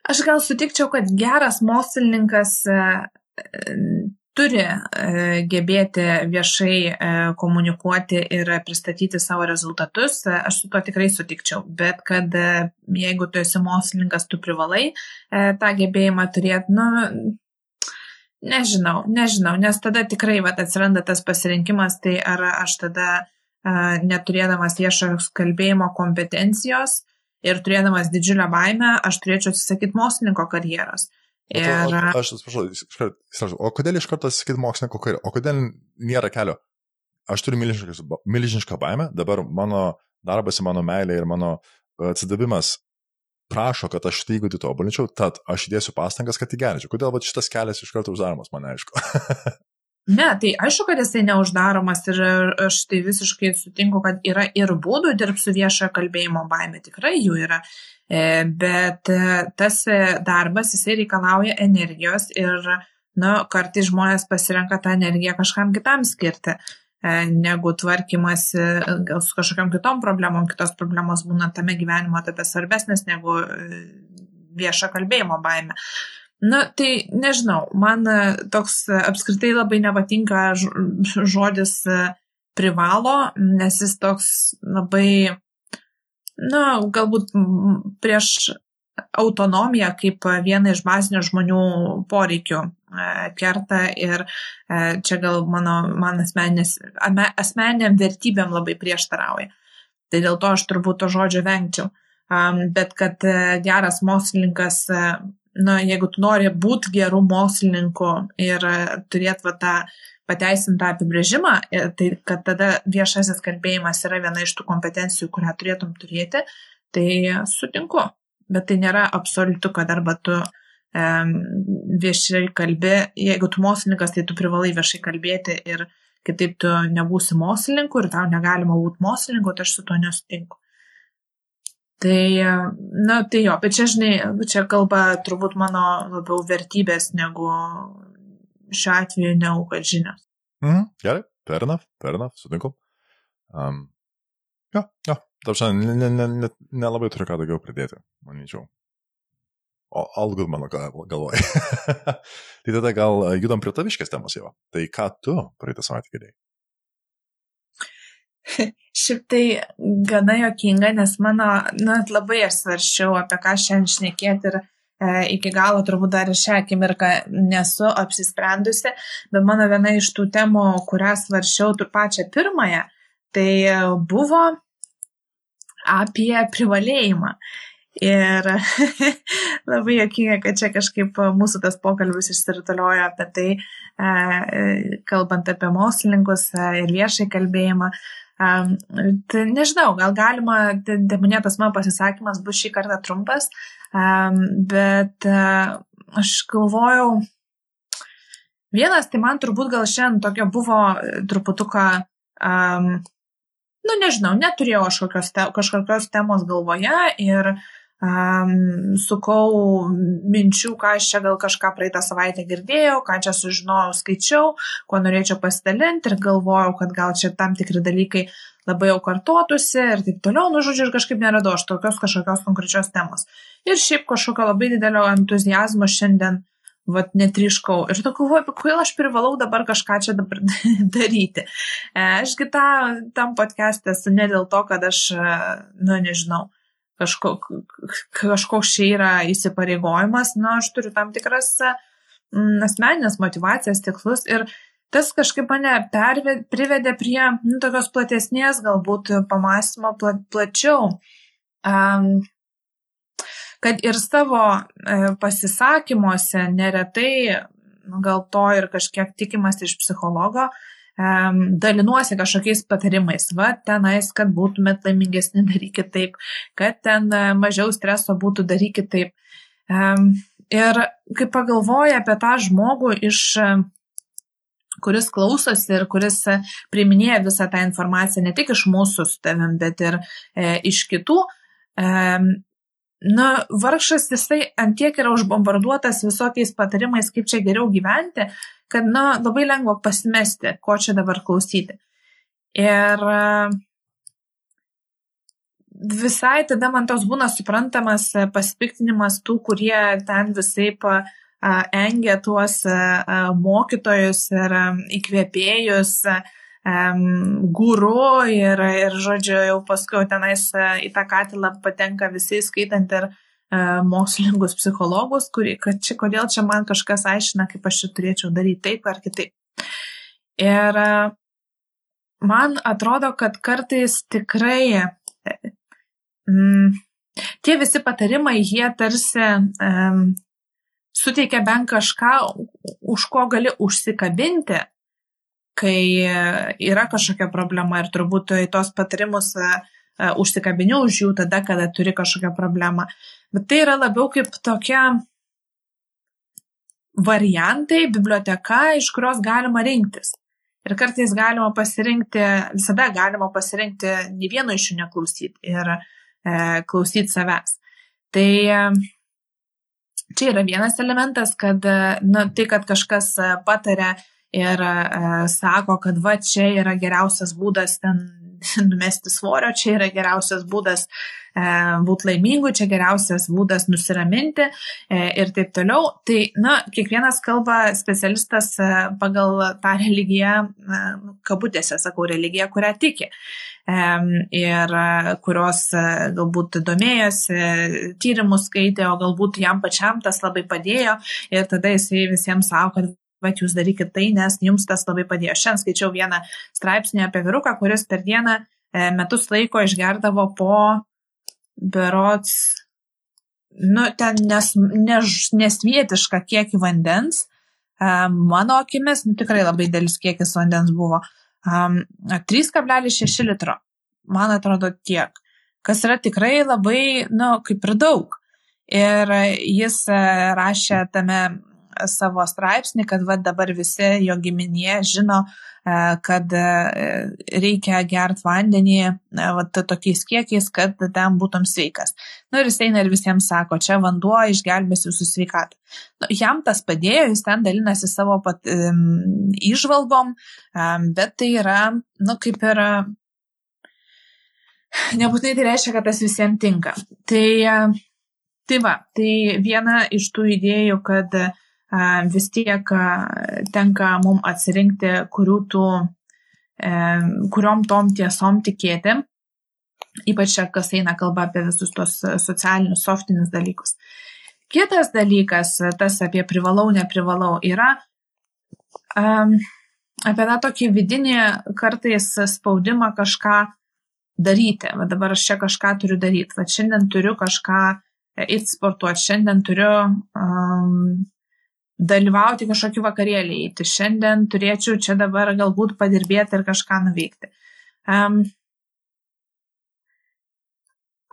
Aš gal sutikčiau, kad geras mokslininkas turi e, gebėti viešai e, komunikuoti ir pristatyti savo rezultatus, e, aš su to tikrai sutikčiau. Bet kad jeigu tu esi mokslininkas, tu privalai tą gebėjimą turėti, nu, nežinau, nežinau, nes tada tikrai vat, atsiranda tas pasirinkimas, tai ar aš tada neturėdamas viešos kalbėjimo kompetencijos ir turėdamas didžiulę baimę, aš turėčiau atsisakyti mokslininko karjeros. Ir... O, aš atsiprašau, o kodėl iš karto sakyti mokslininko kairį, o kodėl nėra kelio? Aš turiu milžinišką baimę, dabar mano darbas, mano meilė ir mano atsidavimas prašo, kad aš tai įgūdį tobulinčiau, tad aš įdėsiu pastangas, kad įgerinčiau. Kodėl va, šitas kelias iš karto uždaromas, man aišku. Ne, tai aišku, kad jisai neuždaromas ir aš tai visiškai sutinku, kad yra ir būdų dirbti su viešojo kalbėjimo baime, tikrai jų yra. E, bet e, tas darbas, jisai reikalauja energijos ir, na, kartais žmonės pasirenka tą energiją kažkam kitam skirti e, negu tvarkymas su kažkokiam kitom problemom, kitos problemos būna tame gyvenimo etape svarbesnės negu viešo kalbėjimo baime. Na, tai nežinau, man e, toks e, apskritai labai nepatinka žodis e, privalo, nes jis toks labai, na, galbūt prieš autonomiją kaip vieną iš bazinių žmonių poreikių kerta ir čia gal mano, man asmeniniam vertybėm labai prieštarauja. Tai dėl to aš turbūt to žodžio vengčiau. Bet kad geras mokslininkas na, jeigu tu nori būti geru mokslininku ir turėti va, tą pateisintą apibrėžimą, e, tai kad tada viešasis kalbėjimas yra viena iš tų kompetencijų, kurią turėtum turėti, tai sutinku. Bet tai nėra absoliutu, kad arba tu um, viešai kalbė, jeigu tu mokslininkas, tai tu privalai viešai kalbėti ir kitaip tu nebūsi mokslininku ir tau negalima būti mokslininku, tai aš su to nesutinku. Tai, na, tai jo, bet čia, žinai, čia kalba turbūt mano labiau vertybės negu šiuo atveju negu kad žinios. Mhm, gerai, fair enough, sutinku. Um, jo, jo, tarpšan, nelabai ne, ne, ne, turiu ką daugiau pridėti, manyčiau. O algud mano galvoje. tai tada gal judam prie taviškės temos jau. Tai ką tu praeitą savaitę girdėjai? Šiaip tai gana jokinga, nes mano, na, labai aš svaršiau, apie ką šiandien šnekėti ir e, iki galo turbūt dar šią akimirką nesu apsisprendusi, bet mano viena iš tų temų, kurią svaršiau tu pačią pirmąją, tai buvo apie privalėjimą. Ir labai jokinga, kad čia kažkaip mūsų tas pokalbis išsirituliojo apie tai, e, kalbant apie mokslininkus e, ir viešai kalbėjimą. Um, tai nežinau, gal galima, demonėtas mano pasisakymas bus šį kartą trumpas, um, bet uh, aš galvojau, vienas, tai man turbūt gal šiandien tokio buvo truputuką, um, nu nežinau, neturėjau aš kažkokios, te, kažkokios temos galvoje ir uh, um, sukau minčių, ką aš čia gal kažką praeitą savaitę girdėjau, ką čia sužinojau, skaičiau, kuo norėčiau pasidalinti ir galvojau, kad gal čia tam tikri dalykai labai jau kartuotųsi ir taip toliau, nu žodžiu, ir kažkaip neradau aš tokios kažkokios konkrečios temos. Ir šiaip kažkokio labai didelio entuzijazmo šiandien vat netriškau. Ir tu galvoju, kodėl aš privalau dabar kažką čia dabar daryti. E, ašgi tą, tam podcast'e esu ne dėl to, kad aš, e, nu nežinau, kažkoks kažko čia yra įsipareigojimas, na, aš turiu tam tikras mm, asmeninės motivacijas, tikslus ir tas kažkaip mane perved, privedė prie nu, tokios platesnės galbūt pamastymo pla, plačiau. Um, kad ir savo e, pasisakymuose neretai, nu, gal to ir kažkiek tikimas iš psichologo, dalinuosi kažkokiais patarimais, va, tenais, kad būtumėt laimingesni, darykit taip, kad ten e, mažiau streso būtų, darykit taip. Ir kai pagalvoju apie tą žmogų iš e, kuris klausosi ir kuris e, priminėja visą tą informaciją ne tik iš mūsų su tavim, bet ir e, iš kitų, e, na, vargšas jisai antiek yra užbombarduotas visokiais patarimais, kaip čia geriau gyventi, kad, na, labai lengva pasimesti, ko čia dabar klausyti. Ir e, visai tada man tos būna suprantamas e, pasipiktinimas tų, kurie ten visai pa, engia tuos e, mokytojus ir įkvėpėjus, guru ir, ir, žodžiu, jau paskui tenais į tą katilą patenka visi, skaitant ir E, mokslininkus psichologus, kuri, kad čia, kodėl čia man kažkas aiškina, kaip aš čia turėčiau daryti taip ar kitaip. Ir e, man atrodo, kad kartais tikrai mm, tie visi patarimai, jie tarsi um, suteikia bent kažką, už ko gali užsikabinti, kai yra kažkokia problema ir turbūt į tos patarimus uh, užsikabini už jų tada, kada turi kažkokią problemą. Bet tai yra labiau kaip tokia variantai, biblioteka, iš kurios galima rinktis. Ir kartais galima pasirinkti, visada galima pasirinkti ne vieno iš jų neklausyti ir e, klausyti savęs. Tai e, čia yra vienas elementas, kad nu, tai, kad kažkas e, patarė ir e, sako, kad va čia yra geriausias būdas ten numesti svorio, čia yra geriausias būdas e, būti laimingu, čia geriausias būdas nusiraminti e, ir taip toliau. Tai, na, kiekvienas kalba specialistas e, pagal tą religiją, e, kabutėse sakau, religiją, kurią tiki. E, ir e, kurios e, galbūt domėjosi, tyrimus skaitė, o galbūt jam pačiam tas labai padėjo ir tada jisai visiems savo, kad bet jūs darykit tai, nes jums tas labai padėjo. Šiandien skaičiau vieną straipsnį apie vyruką, kuris per dieną e, metus laiko išgerdavo po berots, nu, ten nes, nes, nesvietišką kiekį vandens. E, mano akimis, nu, tikrai labai dėlis kiekis vandens buvo. 3,6 litro. Man atrodo tiek. Kas yra tikrai labai, nu, kaip ir daug. Ir jis e, rašė tame savo straipsnį, kad va, dabar visi jo giminė žino, e, kad e, reikia gerti vandenį e, va, tokiais kiekiais, kad ten būtum sveikas. Na nu, ir jis eina ir visiems sako, čia vanduo išgelbės jūsų sveikatą. Nu, jam tas padėjo, jis ten dalinasi savo pat, um, išvalgom, um, bet tai yra, nu, kaip ir nebūtinai tai reiškia, kad tas visiems tinka. Tai, tai va, tai viena iš tų idėjų, kad vis tiek tenka mums atsirinkti, kurių tų, e, kuriom tom tiesom tikėti, ypač čia, kas eina kalba apie visus tos socialinius, softinius dalykus. Kitas dalykas, tas apie privalau, neprivalau, yra um, apie tą tokį vidinį kartais spaudimą kažką daryti. Va dabar aš čia kažką turiu daryti. Va šiandien turiu kažką eiti sportuoti. Šiandien turiu um, dalyvauti kažkokį vakarėlį eiti. Šiandien turėčiau čia dabar galbūt padirbėti ir kažką nuveikti. Um,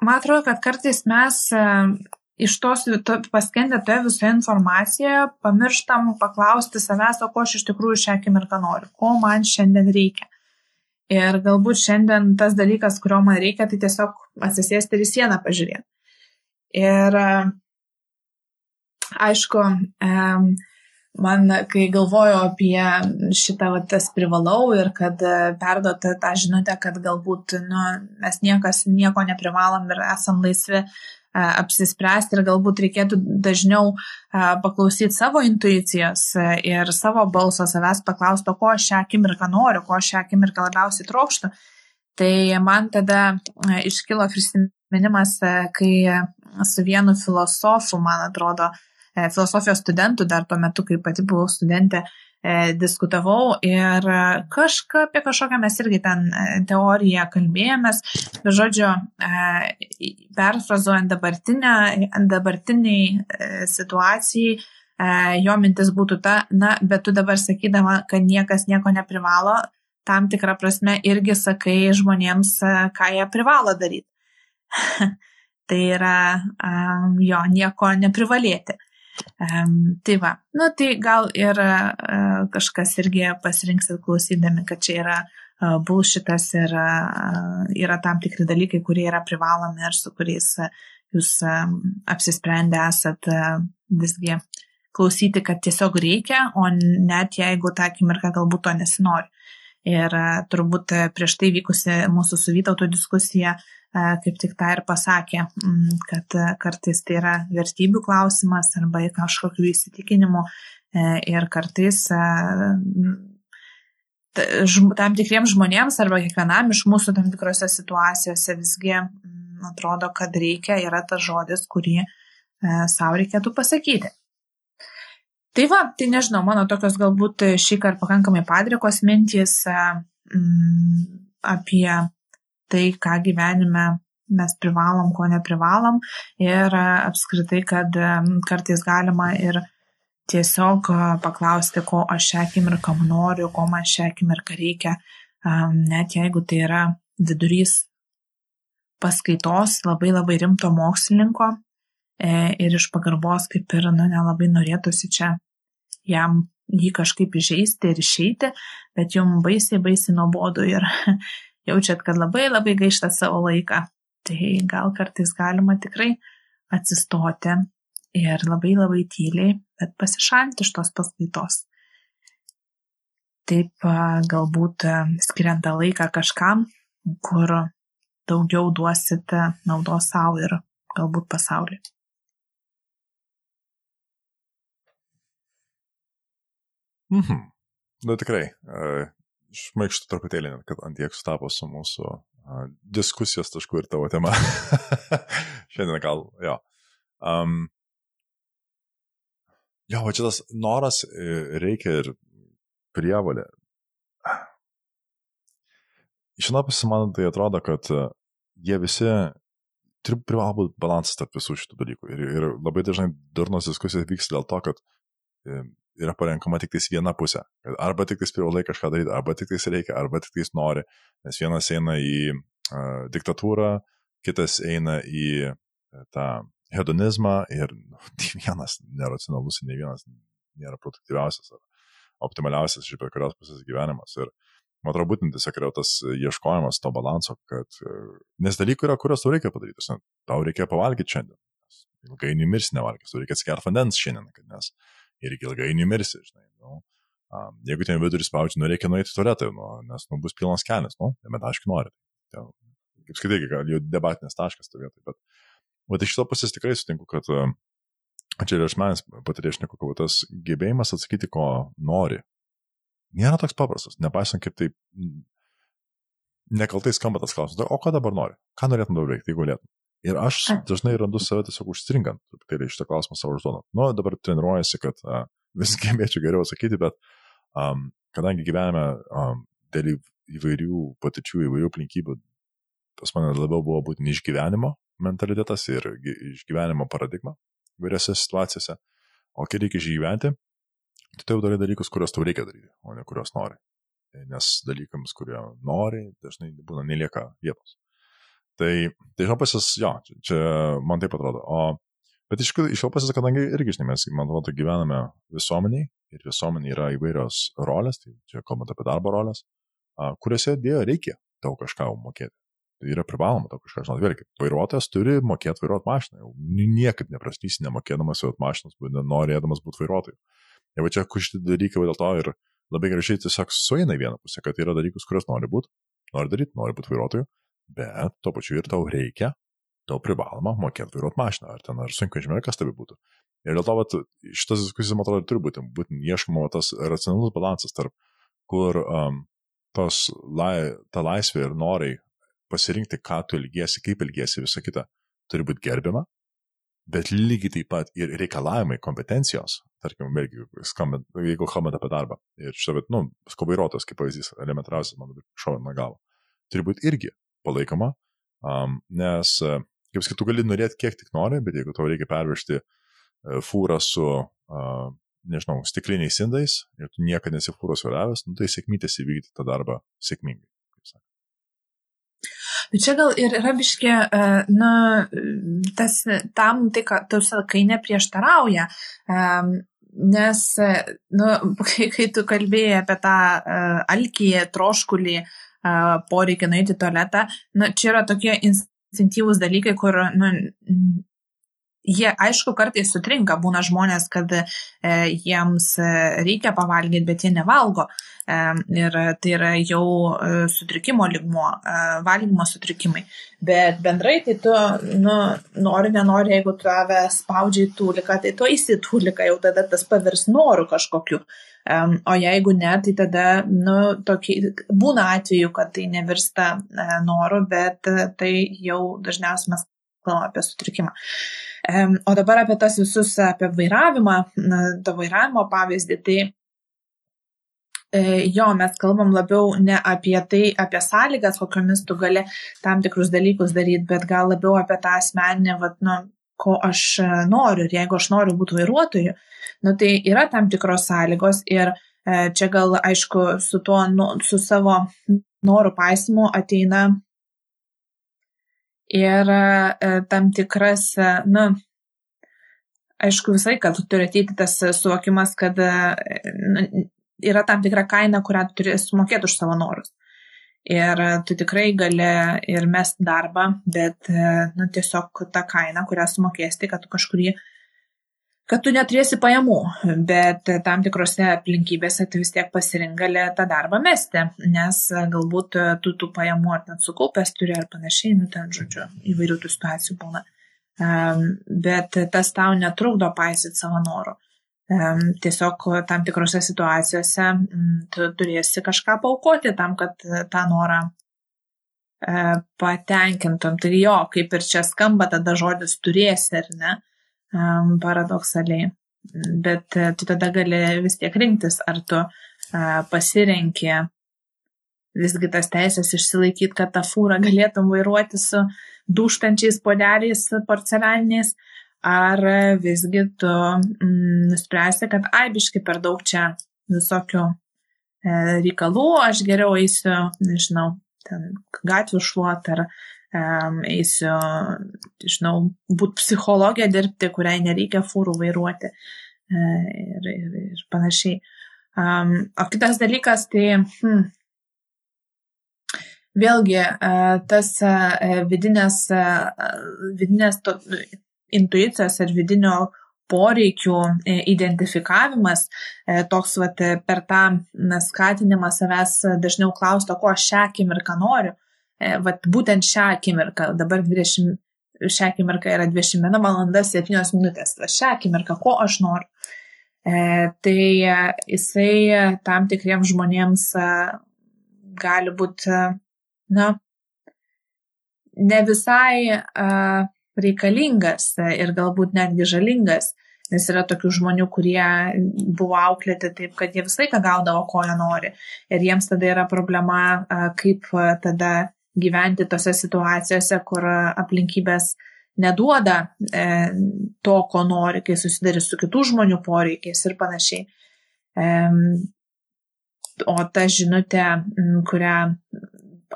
man atrodo, kad kartais mes uh, iš tos to, paskendę toje visoje informacijoje pamirštam paklausti savęs, o ko aš iš tikrųjų šią akimirką noriu, ko man šiandien reikia. Ir galbūt šiandien tas dalykas, kurio man reikia, tai tiesiog atsisėsti ir į sieną pažiūrėti. Ir uh, aišku, man, kai galvoju apie šitą va, tas privalau ir kad e, perduoti tą žinutę, kad galbūt nu, mes niekas nieko neprivalom ir esam laisvi e, apsispręsti ir galbūt reikėtų dažniau e, paklausyti savo intuicijos ir savo balso savęs paklausti, ko aš šią akimirką noriu, ko aš šią akimirką labiausiai trokštų. Tai man tada iškilo prisiminimas, kai su vienu filosofu, man atrodo, E, filosofijos studentų dar tuo metu, kai pati buvau studentė, e, diskutavau ir kažką apie kažkokią mes irgi ten e, teoriją kalbėjomės, žodžiu, perfrazuojant dabartiniai situacijai, jo mintis būtų ta, na, bet tu dabar sakydama, kad niekas nieko neprivalo, tam tikrą prasme irgi sakai žmonėms, ką jie privalo daryti. tai yra jo nieko neprivalėti. Tai va, nu tai gal ir uh, kažkas irgi pasirinks ir klausydami, kad čia yra uh, bullshitas ir uh, yra tam tikri dalykai, kurie yra privalomi ir su kuriais jūs apsisprendę esat visgi klausyti, kad tiesiog reikia, o net jeigu tą akimirką galbūt to nesinori. Ir turbūt prieš tai vykusi mūsų su Vytauto diskusija kaip tik tą ir pasakė, mm, kad kartais tai yra vertybių klausimas arba kažkokių įsitikinimų e, ir kartais tam tikriems žmonėms arba kiekvienam iš mūsų tam tikrose situacijose visgi mm, atrodo, kad reikia, yra tas žodis, kurį e, savo reikėtų pasakyti. Tai va, tai nežinau, mano tokios galbūt šį kartą pakankamai padrikos mintys mm, apie tai, ką gyvenime mes privalom, ko neprivalom. Ir e, apskritai, kad e, kartais galima ir tiesiog e, paklausti, ko aš šią akimirką noriu, ko man šią akimirką reikia, net jeigu tai yra vidurys paskaitos labai labai rimto mokslininko ir iš pagarbos kaip ir, nu, nelabai norėtųsi čia jam jį kažkaip įžeisti ir išeiti, bet jums baisiai, baisiai nuobodu ir jaučiat, kad labai labai gaišta savo laiką. Tai gal kartais galima tikrai atsistoti ir labai labai tyliai, bet pasišalinti iš tos paskaitos. Taip galbūt skiriant tą laiką kažkam, kur daugiau duosite naudos savo ir galbūt pasauliui. Mhm. Na tikrai, šmaikštų truputėlį, kad ant tiek sutapo su mūsų diskusijos tašku ir tavo tema. Šiandien gal, jo. Um, jo, va čia tas noras e, reikia ir prievalė. Iš vienos pusės man tai atrodo, kad e, jie visi privalo būti balansas tarp visų šitų dalykų. Ir, ir labai dažnai durnos diskusijos vyksta dėl to, kad e, yra parenkama tik tais viena pusė. Arba tik tais privalai kažką daryti, arba tik tais reikia, arba tik tais nori. Nes vienas eina į uh, diktatūrą, kitas eina į uh, tą hedonizmą ir nu, tai vienas neracionalus, ne vienas nėra produktyviausias ar optimaliausias iš bet kurios pusės gyvenimas. Ir man atrodo, būtent tiesiog yra tas ieškojimas to balanso, kad nes dalykų yra, kuriuos tau reikia padaryti. Tau reikia pavalgyti šiandien. Ilgainiui mirsi nevalgęs, tau reikia atsigerti vandens šiandien, nes ir ilgainiui mirsi, žinai. Nu, um, jeigu ten vidurį spaudži, nu reikia nueiti į tualetą, nu, nes nu, bus pilnas kelias, nu, bet aišku nori. Tai, kaip skaitai, gal jau debatinės taškas to vietoj, bet, bet iš to pusės tikrai sutinku, kad čia ir aš manęs patirėšniku, kad tas gebėjimas atsakyti, ko nori, nėra toks paprastas, nepaisant kaip taip nekaltai skamba tas klausimas, o ką dabar nori, ką norėtum dabar veikti, jeigu galėtum. Ir aš dažnai randu save tiesiog užstringant, truputėlį šitą klausimą savo užduodant. Nu, dabar treniruojasi, kad uh, vis gebėčiau geriau atsakyti, bet um, kadangi gyvename um, dėl įvairių patirčių, įvairių aplinkybių, pas mane labiau buvo būtent išgyvenimo mentalitetas ir išgyvenimo paradigma įvairiose situacijose. O kai reikia išgyventi, tai tai jau darai dalykus, kuriuos tau reikia daryti, o ne kuriuos nori. Nes dalykams, kurie nori, dažnai būna nelieka vietos. Tai, tai iš jo čia, čia man taip atrodo. O, bet iš, iš jo pusės, kadangi irgi, žinai, mes, man atrodo, gyvename visuomeniai ir visuomenė yra įvairios rolės, tai čia kalbant apie darbo rolės, kuriuose dėjo reikia tau kažką mokėti. Tai yra privaloma tau kažką žinoti. Vėlgi, vairuotojas turi mokėti vairuoti mašiną. Jau niekaip neprastysi nemokėdamas vairuoti mašinas, norėdamas būti vairuotoju. Ir va čia šitie dalykai dėl to ir labai gražiai tiesiog sueina į vieną pusę, kad yra dalykus, kuriuos nori būti, nori daryti, nori būti vairuotoju, bet tuo pačiu ir tau reikia, tau privaloma mokėti vairuoti mašiną, ar ten ar sunkvežimį, kas tai būtų. Ir dėl to, vat, šitas diskusijas, man atrodo, turi būti, būtent ieškoma tas racionalus balansas tarp, kur um, tos, lai, ta laisvė ir norai pasirinkti, ką tu ilgiesi, kaip ilgiesi, visa kita, turi būti gerbiama, bet lygiai taip pat ir reikalavimai, kompetencijos, tarkim, vėlgi, skambant, jeigu kalbant apie darbą, ir šitą, bet, nu, skobairuotas, kaip pavyzdys, elementariausias, man šovina galva, turi būti irgi palaikoma, um, nes, kaip sakyt, tu gali norėti kiek tik nori, bet jeigu tau reikia pervežti uh, fūrą su, uh, nežinau, stikliniais indais ir tu niekada nesi fūros vairavęs, nu, tai sėkmytės įvykdyti tą darbą sėkmingai. Bet čia gal ir yra biškė, na, tas tam, tai, ką tu sakai, neprieštarauja. Nes, nu, kai, kai tu kalbėjai apie tą alkį, troškulį, poreikį nueiti į tualetą, nu, čia yra tokie instinktyvūs dalykai, kur nu, jie aišku kartais sutrinka, būna žmonės, kad e, jiems reikia pavalgyti, bet jie nevalgo. E, ir tai yra jau e, sutrikimo ligmuo, e, valgymo sutrikimai. Bet bendrai tai tu, nu, nori, nenori, jeigu tave spaudžia į tūliką, tai tu eisi į tūliką, jau tada tas pavirs noru kažkokiu. Um, o jeigu ne, tai tada, nu, tokį, būna atveju, kad tai nevirsta e, noru, bet e, tai jau dažniausiai mes kalbame apie sutrikimą. Um, o dabar apie tas visus, apie vairavimą, na, to vairavimo pavyzdį, tai e, jo, mes kalbam labiau ne apie tai, apie sąlygas, kokiamis tu gali tam tikrus dalykus daryti, bet gal labiau apie tą asmeninę, vat, nu, ko aš e, noriu. Ir jeigu aš noriu būti vairuotoju, nu, tai yra tam tikros sąlygos ir e, čia gal, aišku, su tuo, nu, su savo norų paisimu ateina ir e, tam tikras, na, aišku, visai, kad turi ateiti tas suvokimas, kad na, yra tam tikra kaina, kurią tu turi sumokėti už savo norus. Ir tu tikrai gali ir mest darbą, bet nu, tiesiog ta kaina, kurią sumokėsi, kad tu kažkurį kad tu neturėsi pajamų, bet tam tikrose aplinkybėse tu vis tiek pasirink gali tą darbą mesti, nes galbūt tu tų pajamų ar ten sukaupęs turi ar panašiai, nu ten, žodžiu, įvairių tų situacijų būna. Bet tas tau netrukdo paisyti savo norų. Tiesiog tam tikrose situacijose tu turėsi kažką paukoti tam, kad tą norą e, patenkintum. Tai jo, kaip ir čia skamba tada žodis turėsi, ar ne? paradoksaliai. Bet uh, tu tada gali vis tiek rinktis, ar tu pasirenki visgi tas teisės išsilaikyti, kad tą fūrą galėtum vairuoti su duštančiais podeliais porcelianiniais, ar visgi tu mm, nuspręsi, kad aibiškai per daug čia visokių e, reikalų, aš geriau eisiu, nežinau, ten gatvių šluot ar um, eisiu, žinau, būti psichologija dirbti, kuriai nereikia fūrų vairuoti uh, ir, ir, ir panašiai. Um, o kitas dalykas, tai hmm, vėlgi uh, tas uh, vidinės, uh, vidinės to, intuicijos ir vidinio poreikių identifikavimas, toks vat, per tą skatinimą savęs dažniau klausti, ko aš šią akimirką noriu, E, vat būtent šią akimirką, dabar 20, šią akimirką yra 21 valanda 7 minutės, šią akimirką, ko aš noriu. E, tai e, jisai tam tikriems žmonėms e, gali būti, e, na, ne visai e, reikalingas ir galbūt netgi žalingas, nes yra tokių žmonių, kurie buvo auklėti taip, kad jie visą laiką gaudavo, ko jie nori. Ir jiems tada yra problema, kaip tada gyventi tose situacijose, kur aplinkybės neduoda e, to, ko nori, kai susidari su kitų žmonių poreikiais ir panašiai. E, o ta žinutė, kurią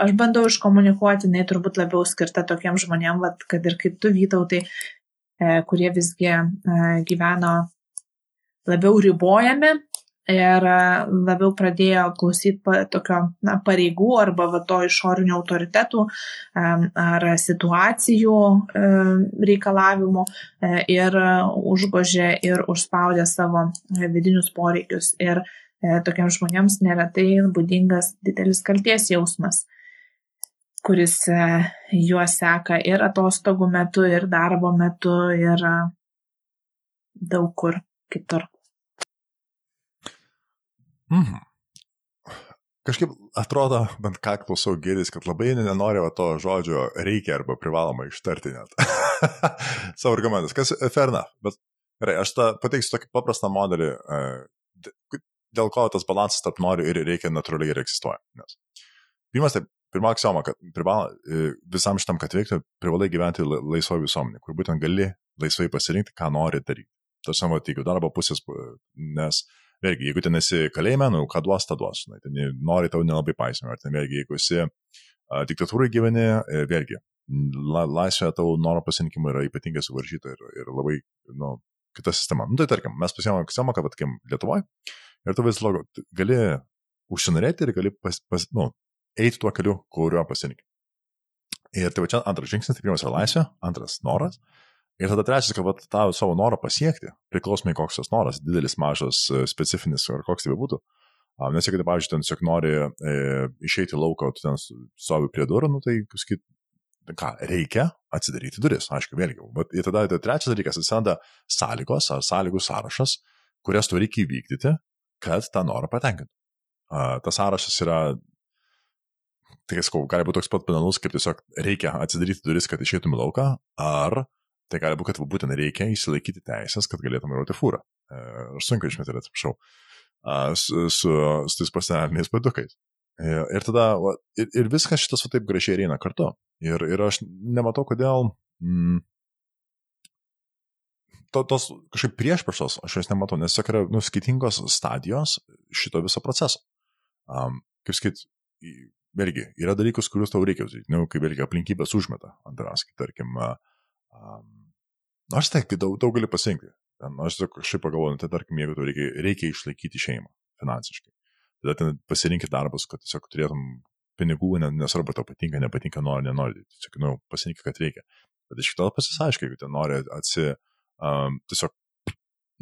aš bandau iškomunikuoti, jinai turbūt labiau skirta tokiem žmonėm, vat, kad ir kaip tu vytautai, e, kurie visgi e, gyveno labiau ribojami ir e, labiau pradėjo klausyti tokio na, pareigų arba va, to išorinių autoritetų ar situacijų reikalavimų e, ir užgožė ir užspaudė savo vidinius poreikius. Ir e, tokiems žmonėms neretai būdingas didelis kalties jausmas kuris juos seka ir atostogų metu, ir darbo metu, ir daug kur kitur. Mhm. Kažkaip atrodo, bent ką klausau gėdės, kad labai nenori to žodžio reikia arba privaloma ištarti net. Savo argumentas, kas ferna, bet gerai, aš tą pateiksiu tokį paprastą modelį, e, dėl ko tas balansas tarp noriu ir reikia natūraliai ir egzistuoja. Nes pirmas, tai pirma aksioma, kad privalo, e, visam šitam, kad veiktų, privalai gyventi laisvoje visuomenėje, kur būtent gali laisvai pasirinkti, ką nori daryti. Tas savo teigiu darbo pusės, nes vėlgi, jeigu ten esi kalėjime, nu, ką duos, tą duos, žinai, ten nori tau nelabai paisime, ar ten vėlgi, jeigu esi diktatūrai gyveni, e, vėlgi, la, laisvė tavo noro pasirinkimo yra ypatingai suvaržyta ir, ir labai, nu, kita sistema. Nu, tai tarkim, mes pasiėmėme sistemą, kad, atkim, Lietuvoje, ir tu vis logo gali užsinorėti ir gali pas, pas, nu, eiti tuo keliu, kuriuo pasirinkai. Ir tai va čia antras žingsnis, tai pirmas yra laisvė, antras noras, Ir tada trečias, kad vat, tą savo norą pasiekti, priklausomai koks tas noras, didelis, mažas, e, specifinis ar koks tai būtų. Nes jeigu, pavyzdžiui, ten tiesiog nori e, išeiti lauko, tu ten stovi prie durų, nu, tai, sakyt, ką, reikia atsidaryti duris, aišku, vėlgi. Bet ir tada tai trečias dalykas, atsiranda sąlygos ar sąlygų sąrašas, kurias tu reikia įvykdyti, kad tą norą patenkintų. Tas sąrašas yra tai sakau, gali būti toks pat banalus, kaip tiesiog reikia atsidaryti duris, kad išeitum į lauką, ar Tai gali būti, kad būtent reikia įsilaikyti teisės, kad galėtum vairuoti fūrą. E, aš sunku išmeti, atsiprašau, su, su, su tais paseneliniais padukais. E, ir tada, ir, ir viskas šitas va taip gražiai eina kartu. Ir, ir aš nematau, kodėl mm, to, tos kažkaip priešpriešos aš jas nematau, nes tiesiog yra nu, skirtingos stadijos šito viso proceso. Um, kaip sakyt, vėlgi, yra dalykus, kuriuos tau reikia daryti, nu, kai vėlgi aplinkybės užmeta ant tavęs, kaip tarkim, um, nors tai daug, daug gali pasirinkti. Ten, aš kažkaip pagalvoju, nu, tai tarkim, jeigu tau reikia, reikia išlaikyti šeimą finansiškai, tada ten pasirinkit darbus, kad tiesiog turėtum pinigų, nesvarbu, tau patinka, nepatinka, nori, nenori, tiesiog, nu, pasirinkit, kad reikia. Bet iš kito pasisaiškai, jeigu ten nori atsi, um, tiesiog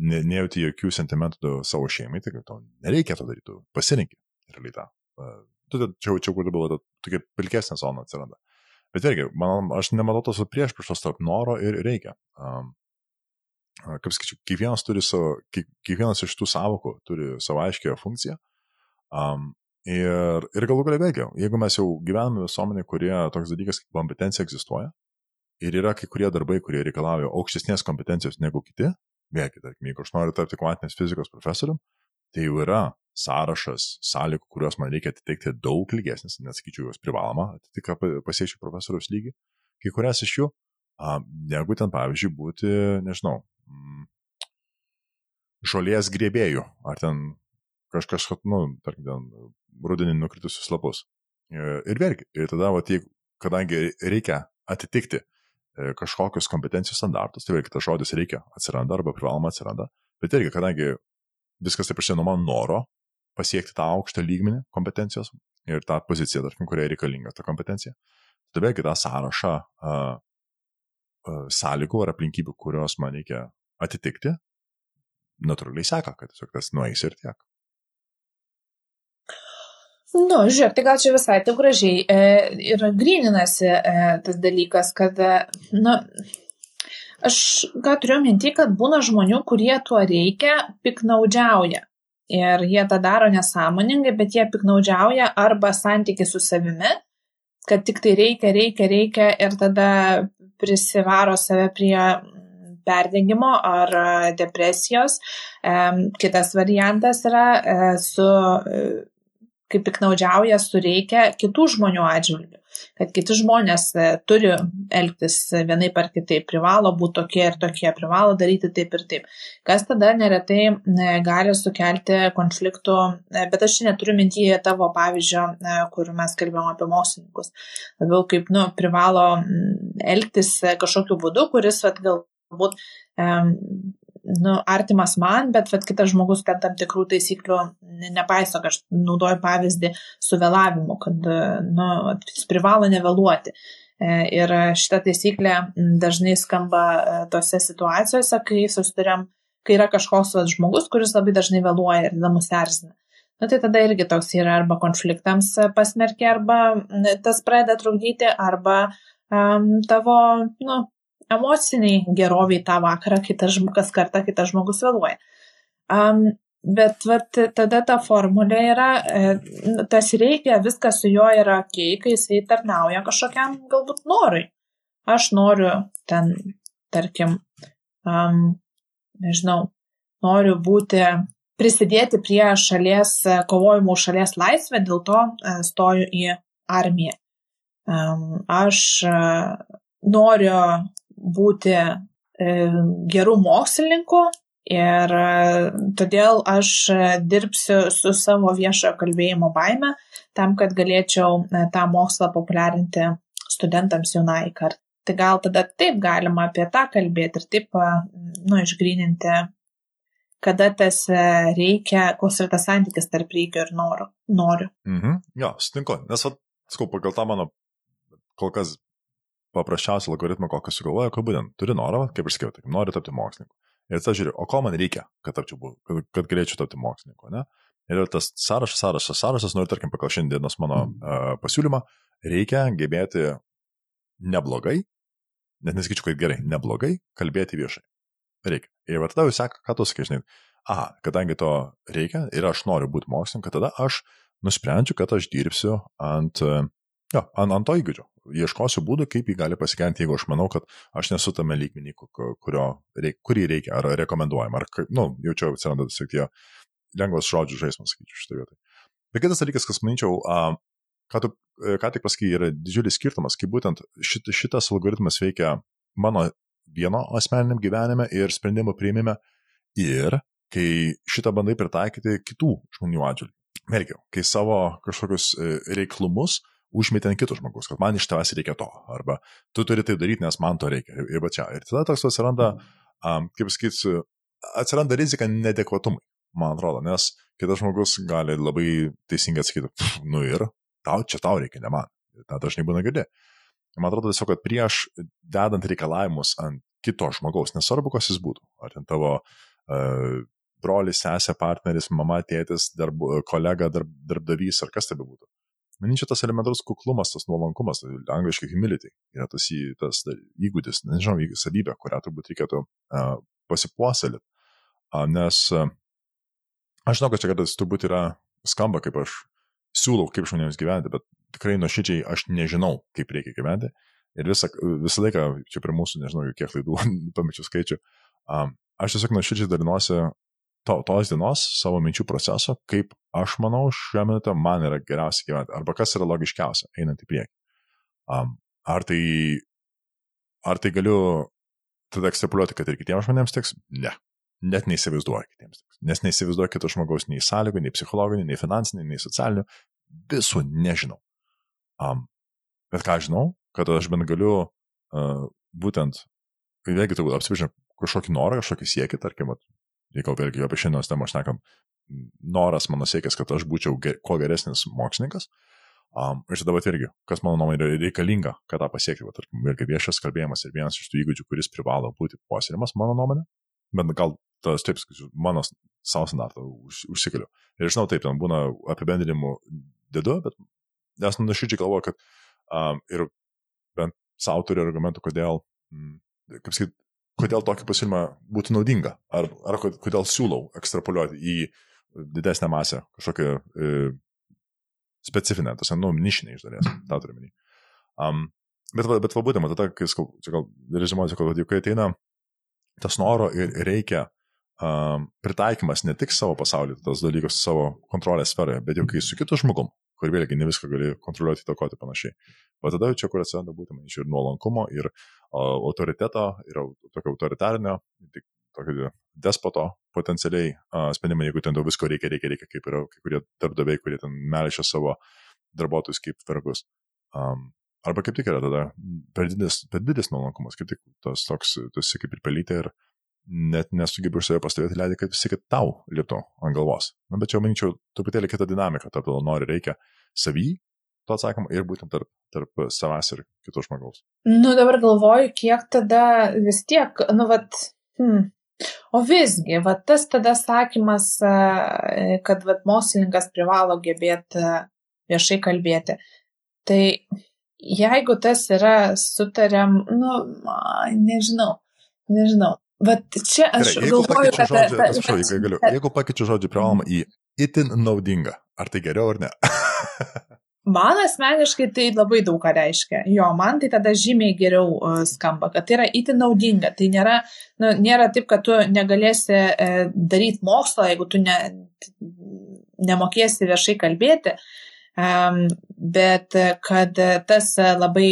ne, nejauti jokių sentimentų savo šeimai, tai tau nereikia to daryti, pasirinkit realiai tą. Uh, čia, čia kur buvo tokia pilkesnė zona atsiranda. Bet vėlgi, man, aš nematau tos prieš priešos tarp noro ir reikia. Um, kaip sakyčiau, kiekvienas turi savo, kiekvienas iš tų savokų turi savo aiškę funkciją. Um, ir, ir galų galia vėlgi, jeigu mes jau gyvename visuomenė, kurie toks dalykas kaip kompetencija egzistuoja, ir yra kai kurie darbai, kurie reikalauja aukštesnės kompetencijos negu kiti, vėlgi, tarkim, jeigu aš noriu tapti kvantinės fizikos profesorium, tai jau yra sąrašas sąlygų, kuriuos man reikia atitikti daug ilgesnis, nesakyčiau, jos privaloma atitikti pasiekti profesoriaus lygį, kai kurias iš jų, negu ten, pavyzdžiui, būti, nežinau, mm, žolės grėbėjų, ar ten kažkas, nu, tarkim, ten rudenį nukritusius lapus. E, ir vėlgi, ir tada, va, jeigu, kadangi reikia atitikti e, kažkokius kompetencijų standartus, tai vėlgi tas žodis reikia atsiranda arba privaloma atsiranda, bet irgi, kadangi viskas taip prasidėjo nuo mano noro pasiekti tą aukštą lygmenį kompetencijos ir tą poziciją, tarkim, kuriai reikalinga ta kompetencija. Tada vėlgi tą sąrašą a, a, sąlygų ar aplinkybių, kurios man reikia atitikti, natūraliai seka, kad tiesiog tas nueis ir tiek. Nu, žiūrėk, tai gal čia visai taip gražiai e, ir grininasi e, tas dalykas, kad, e, na, aš ką turiu minti, kad būna žmonių, kurie tuo reikia, piknaudžiauja. Ir jie tą daro nesąmoningai, bet jie piknaudžiauja arba santyki su savimi, kad tik tai reikia, reikia, reikia ir tada prisivaro save prie perdengimo ar depresijos. Kitas variantas yra e, su kaip piknaudžiauja su reikia kitų žmonių atžvilgių. Kad kiti žmonės e, turi elgtis vienai par kitaip, privalo būti tokie ir tokie, privalo daryti taip ir taip. Kas tada neretai e, gali sukelti konfliktų, e, bet aš neturiu mintyje tavo pavyzdžio, kur mes kalbėjome apie mokslininkus. Labiau kaip, nu, privalo elgtis kažkokiu būdu, kuris, vat, galbūt nu, artimas man, bet vat, kitas žmogus ten tam tikrų taisyklių nepaiso, aš naudoju pavyzdį su vėlavimu, kad nu, jis privalo nevėluoti. E, ir šita taisyklė dažnai skamba e, tose situacijose, kai susidurėm, kai yra kažkoks vat, žmogus, kuris labai dažnai vėluoja ir tada mus erzina. Nu, tai tada irgi toks yra arba konfliktams pasmerkė, arba tas pradeda trukdyti, arba um, tavo, nu, emociniai geroviai tą vakarą, kitas, kas kartą kitas žmogus vėluoja. Um, bet vat, tada ta formulė yra, e, tas reikia, viskas su juo yra ok, kai jisai tarnauja kažkokiam galbūt norui. Aš noriu ten, tarkim, um, nežinau, noriu būti, prisidėti prie šalies, kovojimų šalies laisvę, dėl to uh, stoju į armiją. Um, aš uh, noriu būti e, gerų mokslininkų ir e, todėl aš dirbsiu su savo viešojo kalbėjimo baime tam, kad galėčiau e, tą mokslą populiarinti studentams jaunai kartai. Tai gal tada taip galima apie tą kalbėti ir taip, nu, išgrininti, kada tas reikia, koks yra tas santykis tarp reikia ir noro, noriu. Mhm, jo, sutinku, nes, sakau, pagal tą mano kol kas paprasčiausią algoritmą, kokį sugalvoja, kad būtent turi norą, kaip ir sakiau, tai nori tapti mokslininku. Ir tada žiūri, o ko man reikia, kad, tapčiau, kad, kad galėčiau tapti mokslininku. Ne? Ir tas sąrašas, sąrašas, sąrašas, noriu, tarkim, pagal šiandienos mano uh, pasiūlymą, reikia gebėti neblogai, net nesakyčiau, kad gerai, neblogai kalbėti viešai. Reikia. Ir tada jūs seka, ką tu sakai, žinai, aha, kadangi to reikia ir aš noriu būti mokslininku, tada aš nusprendžiu, kad aš dirbsiu ant, jo, ant, ant to įgūdžio ieškosiu būdų, kaip jį gali pasigerinti, jeigu aš manau, kad aš nesu tame lygmenį, reik, kurį reikia, ar rekomenduojam, ar, na, nu, jau čia atsiranda tiesiog tie lengvas žodžių žaidimas, sakyčiau, šitą vietą. Bet kitas dalykas, kas manyčiau, ką tu e, ką tik pasakai, yra didžiulis skirtumas, kaip būtent šit, šitas algoritmas veikia mano vieno asmeniniam gyvenime ir sprendimų priimime ir kai šitą bandai pritaikyti kitų žmonių atžvilgių. Vėlgi, kai savo kažkokius e, reiklumus užmetė ant kito žmogus, kad man iš tavęs reikia to, arba tu turi tai daryti, nes man to reikia. Ir, ir va čia. Ir tada toks atsiranda, um, kaip sakyti, atsiranda rizika nedekvatumui, man atrodo, nes kitas žmogus gali labai teisingai atsakyti, nu ir tau čia tau reikia, ne man. Ta dažnai būna girdi. Man atrodo tiesiog, kad prieš dedant reikalavimus ant kito žmogaus, nesvarbu, kas jis būtų, ar ten tavo uh, brolis, sesė, partneris, mama, tėtis, darbu, kolega, darb, darbdavys ar kas tai bebūtų. Manyčiau, tas elementarus kuklumas, tas nuolankumas, tai angliškai humility, yra tas, tas įgūdis, nežinau, savybė, kurią turbūt reikėtų uh, pasipuoselėti. Uh, nes uh, aš žinau, kad čia kartais turbūt yra skamba, kaip aš siūlau, kaip žmonėms gyventi, bet tikrai nuoširdžiai aš nežinau, kaip reikia gyventi. Ir visą, visą laiką, čia prie mūsų, nežinau, kiek laidų, pamečiu skaičių, um, aš tiesiog nuoširdžiai dalinuosi to, tos dienos savo minčių proceso, kaip aš manau šiuo metu man yra geriausia gyventi, arba kas yra logiškiausia, einant į priekį. Um, ar, tai, ar tai galiu tada ekstrapoliuoti, kad ir kitiems žmonėms tiks? Ne. Net neįsivaizduoju kitiems tiks. Nes neįsivaizduoju kito žmogaus nei sąlygų, nei psichologinių, nei finansinių, nei socialinių. Visų nežinau. Um, bet ką žinau, kad aš bent galiu uh, būtent, vėlgi turbūt apsibrėžti kažkokį norą, kažkokį siekį, tarkim, jeigu vėlgi apie šiandienos temą aš nekam, noras mano siekis, kad aš būčiau ger, kuo geresnis mokslininkas. Um, ir tada, irgi, kas mano nuomonė yra reikalinga, kad tą pasiekti, va, tarkim, irgi viešas kalbėjimas ir vienas iš tų įgūdžių, kuris privalo būti puoselėjimas, mano nuomonė, bet gal tas taip, mano savo standartą už, užsikeliu. Ir žinau, taip, ten būna apibendrinimų dedu, bet nes nuoširdžiai galvoju, kad um, ir bent savo turiu argumentų, kodėl, mm, kaip sakyti, kodėl tokį pasiūlymą būtų naudinga, ar, ar kodėl siūlau ekstrapoliuoti į didesnę masę, kažkokią e, specifinę, tas, nu, nišinę iš dalies, tą turiu menį. Um, bet, bet va būtent, tada, kai, čia gal rezimuosiu, kad kai ateina tas noro ir reikia um, pritaikymas ne tik savo pasaulyje, tas dalykas savo kontrolės sferoje, bet jau kai su kitu žmogum, kur vėlgi ne viską gali kontroliuoti, įtakoti panašiai. O tada čia, kur atsiranda būtent, manyčiau, ir nuolankumo, ir autoriteto, ir tokio autoritarinio, tokio despoto potencialiai uh, sprendimai, jeigu ten daug visko reikia, reikia, reikia, kaip yra kai kurie darbdaviai, kurie ten melišia savo darbuotojus kaip vergus. Um, arba kaip tik yra tada per didelis, per didelis nuolankumas, kaip tik tas toks, tu esi kaip ir pelytė ir net nesugebi už save pastovėti, leidai, kad visi, kad tau liūtų ant galvos. Na, bet čia, manyčiau, truputėlį kita dinamika, tarp to nori reikia savy, to atsakymą ir būtent tarp, tarp savęs ir kito žmogaus. Nu, dabar galvoju, kiek tada vis tiek, nu, vat, hmm. O visgi, va tas tada sakymas, kad va, mokslininkas privalo gebėti viešai kalbėti. Tai jeigu tas yra sutariam, nu, nežinau, nežinau. Vat čia aš Gerai, galvoju, kad... Žodžiu, ta, atsiprašau, jeigu, galiu, jeigu pakeičiu žodžiu privalomą į itin naudinga, ar tai geriau ar ne? man asmeniškai tai labai daug ką reiškia. Jo, man tai tada žymiai geriau uh, skamba, kad tai yra itin naudinga. Tai nėra, nu, nėra taip, kad tu negalėsi uh, daryti mokslo, jeigu tu ne, nemokėsi viešai kalbėti, um, bet kad tas labai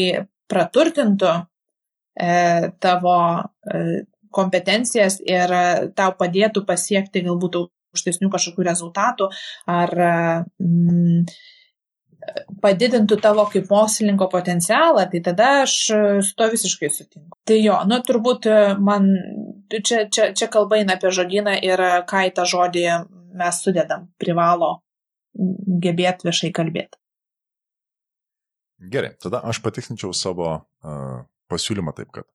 praturtintų uh, tavo uh, kompetencijas ir e, tau padėtų pasiekti galbūt aukštesnių kažkokių rezultatų ar mm, padidintų tavo kaip mokslininko potencialą, tai tada aš su to visiškai sutinku. Tai jo, nu turbūt man čia, čia, čia kalba eina apie žodyną ir ką į tą žodį mes sudedam, privalo gebėti viešai kalbėti. Gerai, tada aš patikslinčiau savo uh, pasiūlymą taip, kad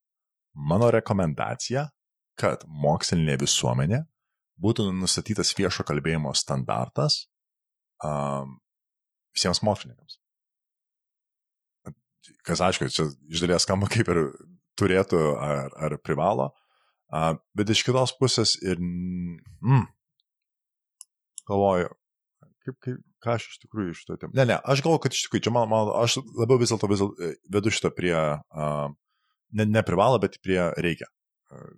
Mano rekomendacija, kad mokslinė visuomenė būtų nustatytas viešo kalbėjimo standartas um, visiems mokslininkams. Kas aišku, čia iš dalies skamba kaip ir turėtų ar, ar privalo, uh, bet iš kitos pusės ir, mm, galvoju, kaip, kaip, ką aš iš tikrųjų iš to tėm. Ne, ne, aš galvoju, kad iš tikrųjų, čia man, man aš labiau vis dėlto dėlto vedu šitą prie uh, ne, neprivalo, bet prie reikia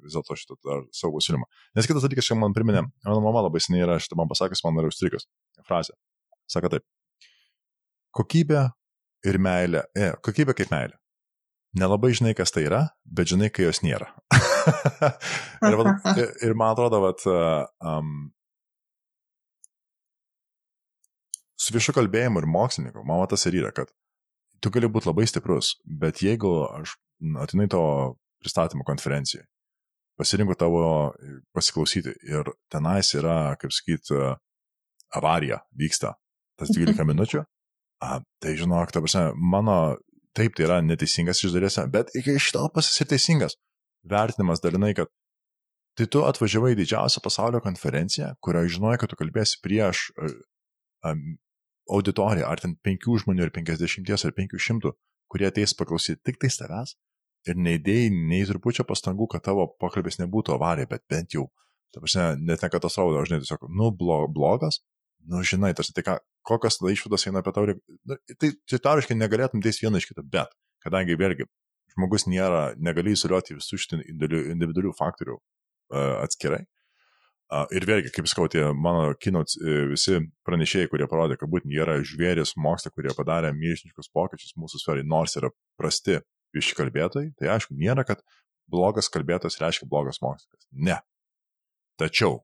vis dėlto šitą savo pasiūlymą. Nes kitas dalykas, ką man priminė, mano mama labai seniai yra šitą man pasakęs, man yra užstrigęs frazė. Sako taip. Kokybė ir meilė. E, kokybė kaip meilė. nelabai žinai, kas tai yra, bet žinai, kai jos nėra. ir, va, ir, ir man atrodo, kad um, su viešu kalbėjimu ir mokslininku, man tas ir yra, kad tu gali būti labai stiprus, bet jeigu aš atinai to pristatymo konferencijai, pasirinku tavo pasiklausyti. Ir tenais yra, kaip sakyt, avarija vyksta, tas 12 minučių, a, tai žinok, ta prasme, mano taip, tai yra neteisingas iš dalies, bet iki šito pasas ir teisingas. Vertinimas dalinai, kad tai tu atvažiavai į didžiausią pasaulio konferenciją, kurioje žinojai, kad tu kalbėsi prieš um, auditoriją, ar ten penkių žmonių, ar penkisdešimties, ar penkių šimtų, kurie ateis paklausyti tik tai tavęs ir neįdėjai nei trupučio pastangų, kad tavo pokalbis nebūtų avarija, bet bent jau, ta prasme, net ne katastrofa, dažnai tiesiog, nu, blogas, nu, žinai, tarsi tai ką, kokios tada išvados eina apie tau, nu, tai, tai teoriškai negalėtum teis vieną iš kito, bet kadangi vėlgi žmogus nėra, negali įsiliuoti visų šitų individualių faktorių uh, atskirai. Ir vėlgi, kaip sakau, tie mano kino uh, visi pranešėjai, kurie parodė, kad būtent jie yra žvėris moksle, kurie padarė milžiniškus pokyčius mūsų sferai, nors yra prasti vieši kalbėtojai, tai aišku, nėra, kad blogas kalbėtojas reiškia blogas mokslininkas. Ne. Tačiau,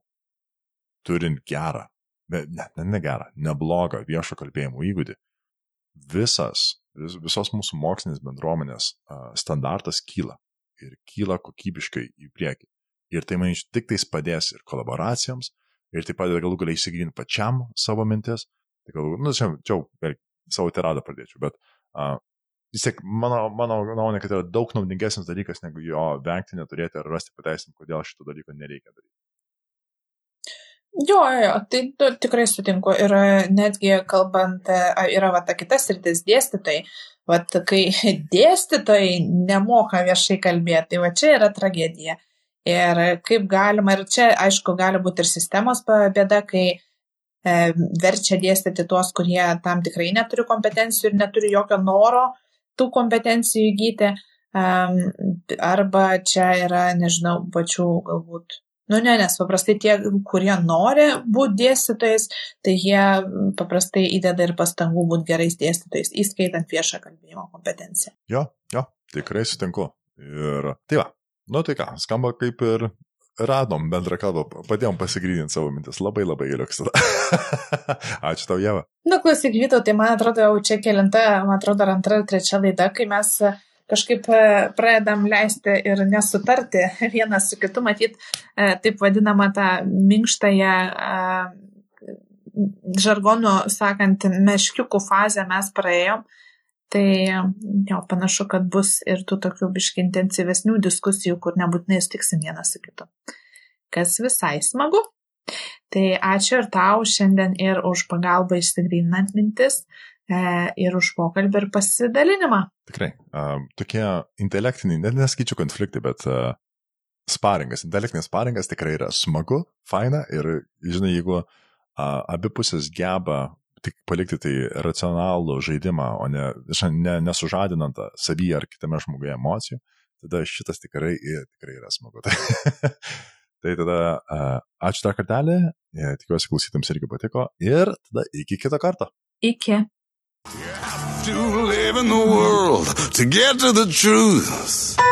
turint gerą ne, ne, ne gerą, neblogą viešo kalbėjimo įgūdį, visas, vis, visos mūsų mokslinės bendruomenės uh, standartas kyla ir kyla kokybiškai į priekį. Ir tai, manyčiau, tik tais padės ir kolaboracijoms, ir tai padeda galų galiai įsigilinti pačiam savo mintis. Tai galų, nu, čia, čia vėl savo tiradą pradėčiau, bet uh, vis tiek mano, mano nuomonė, kad yra daug naudingesnis dalykas, negu jo vengti, neturėti ar rasti pateisinimą, kodėl šito dalyko nereikia daryti. Jo, jo, tai tu, tikrai sutinku. Ir e, netgi kalbant, e, yra va ta kita sritis dėstytojai. Vat kai dėstytojai nemoka viešai kalbėti, tai va čia yra tragedija. Ir kaip galima, ir čia aišku gali būti ir sistemos bėda, kai e, verčia dėstyti tuos, kurie tam tikrai neturi kompetencijų ir neturi jokio noro tų kompetencijų įgyti. Arba čia yra, nežinau, pačių galbūt Nu ne, nes paprastai tie, kurie nori būti dėstytojais, tai jie paprastai įdeda ir pastangų būti gerais dėstytojais, įskaitant viešą kalbėjimo kompetenciją. Jo, jo, tikrai sutinku. Ir tai va, nu tai ką, skamba kaip ir radom bendrą kalbą, padėjom pasigryninti savo mintis. Labai labai liuks. Ačiū tau, Jeva. Nu, klausyk, Vytau, tai man atrodo, jau čia kelinta, man atrodo, ar antra ar trečia laida, kai mes kažkaip e, pradedam leisti ir nesutarti vienas su kitu, matyt, e, taip vadinamą tą minkštąją e, žargonų, sakant, meškiukų fazę mes praėjom. Tai jau panašu, kad bus ir tų tokių biški intensyvesnių diskusijų, kur nebūtinai sutiksim vienas su kitu. Kas visai smagu. Tai ačiū ir tau šiandien ir už pagalbą išsigryninant mintis. E, ir už pokalbį ir pasidalinimą. Tikrai. Tokie intelektiniai, net nesakyčiau konfliktai, bet uh, sparingas, intelektinis sparingas tikrai yra smagu, faina ir, žinai, jeigu abi pusės geba tik palikti tai racionalų žaidimą, o ne, ne nesužadinant savyje ar kitame žmoguje emocijų, tada šitas tikrai, tikrai yra smagu. tai tada ačiū dar kartelį, tikiuosi klausytams irgi patiko ir tada iki kito karto. Iki. To live in the world to get to the truth.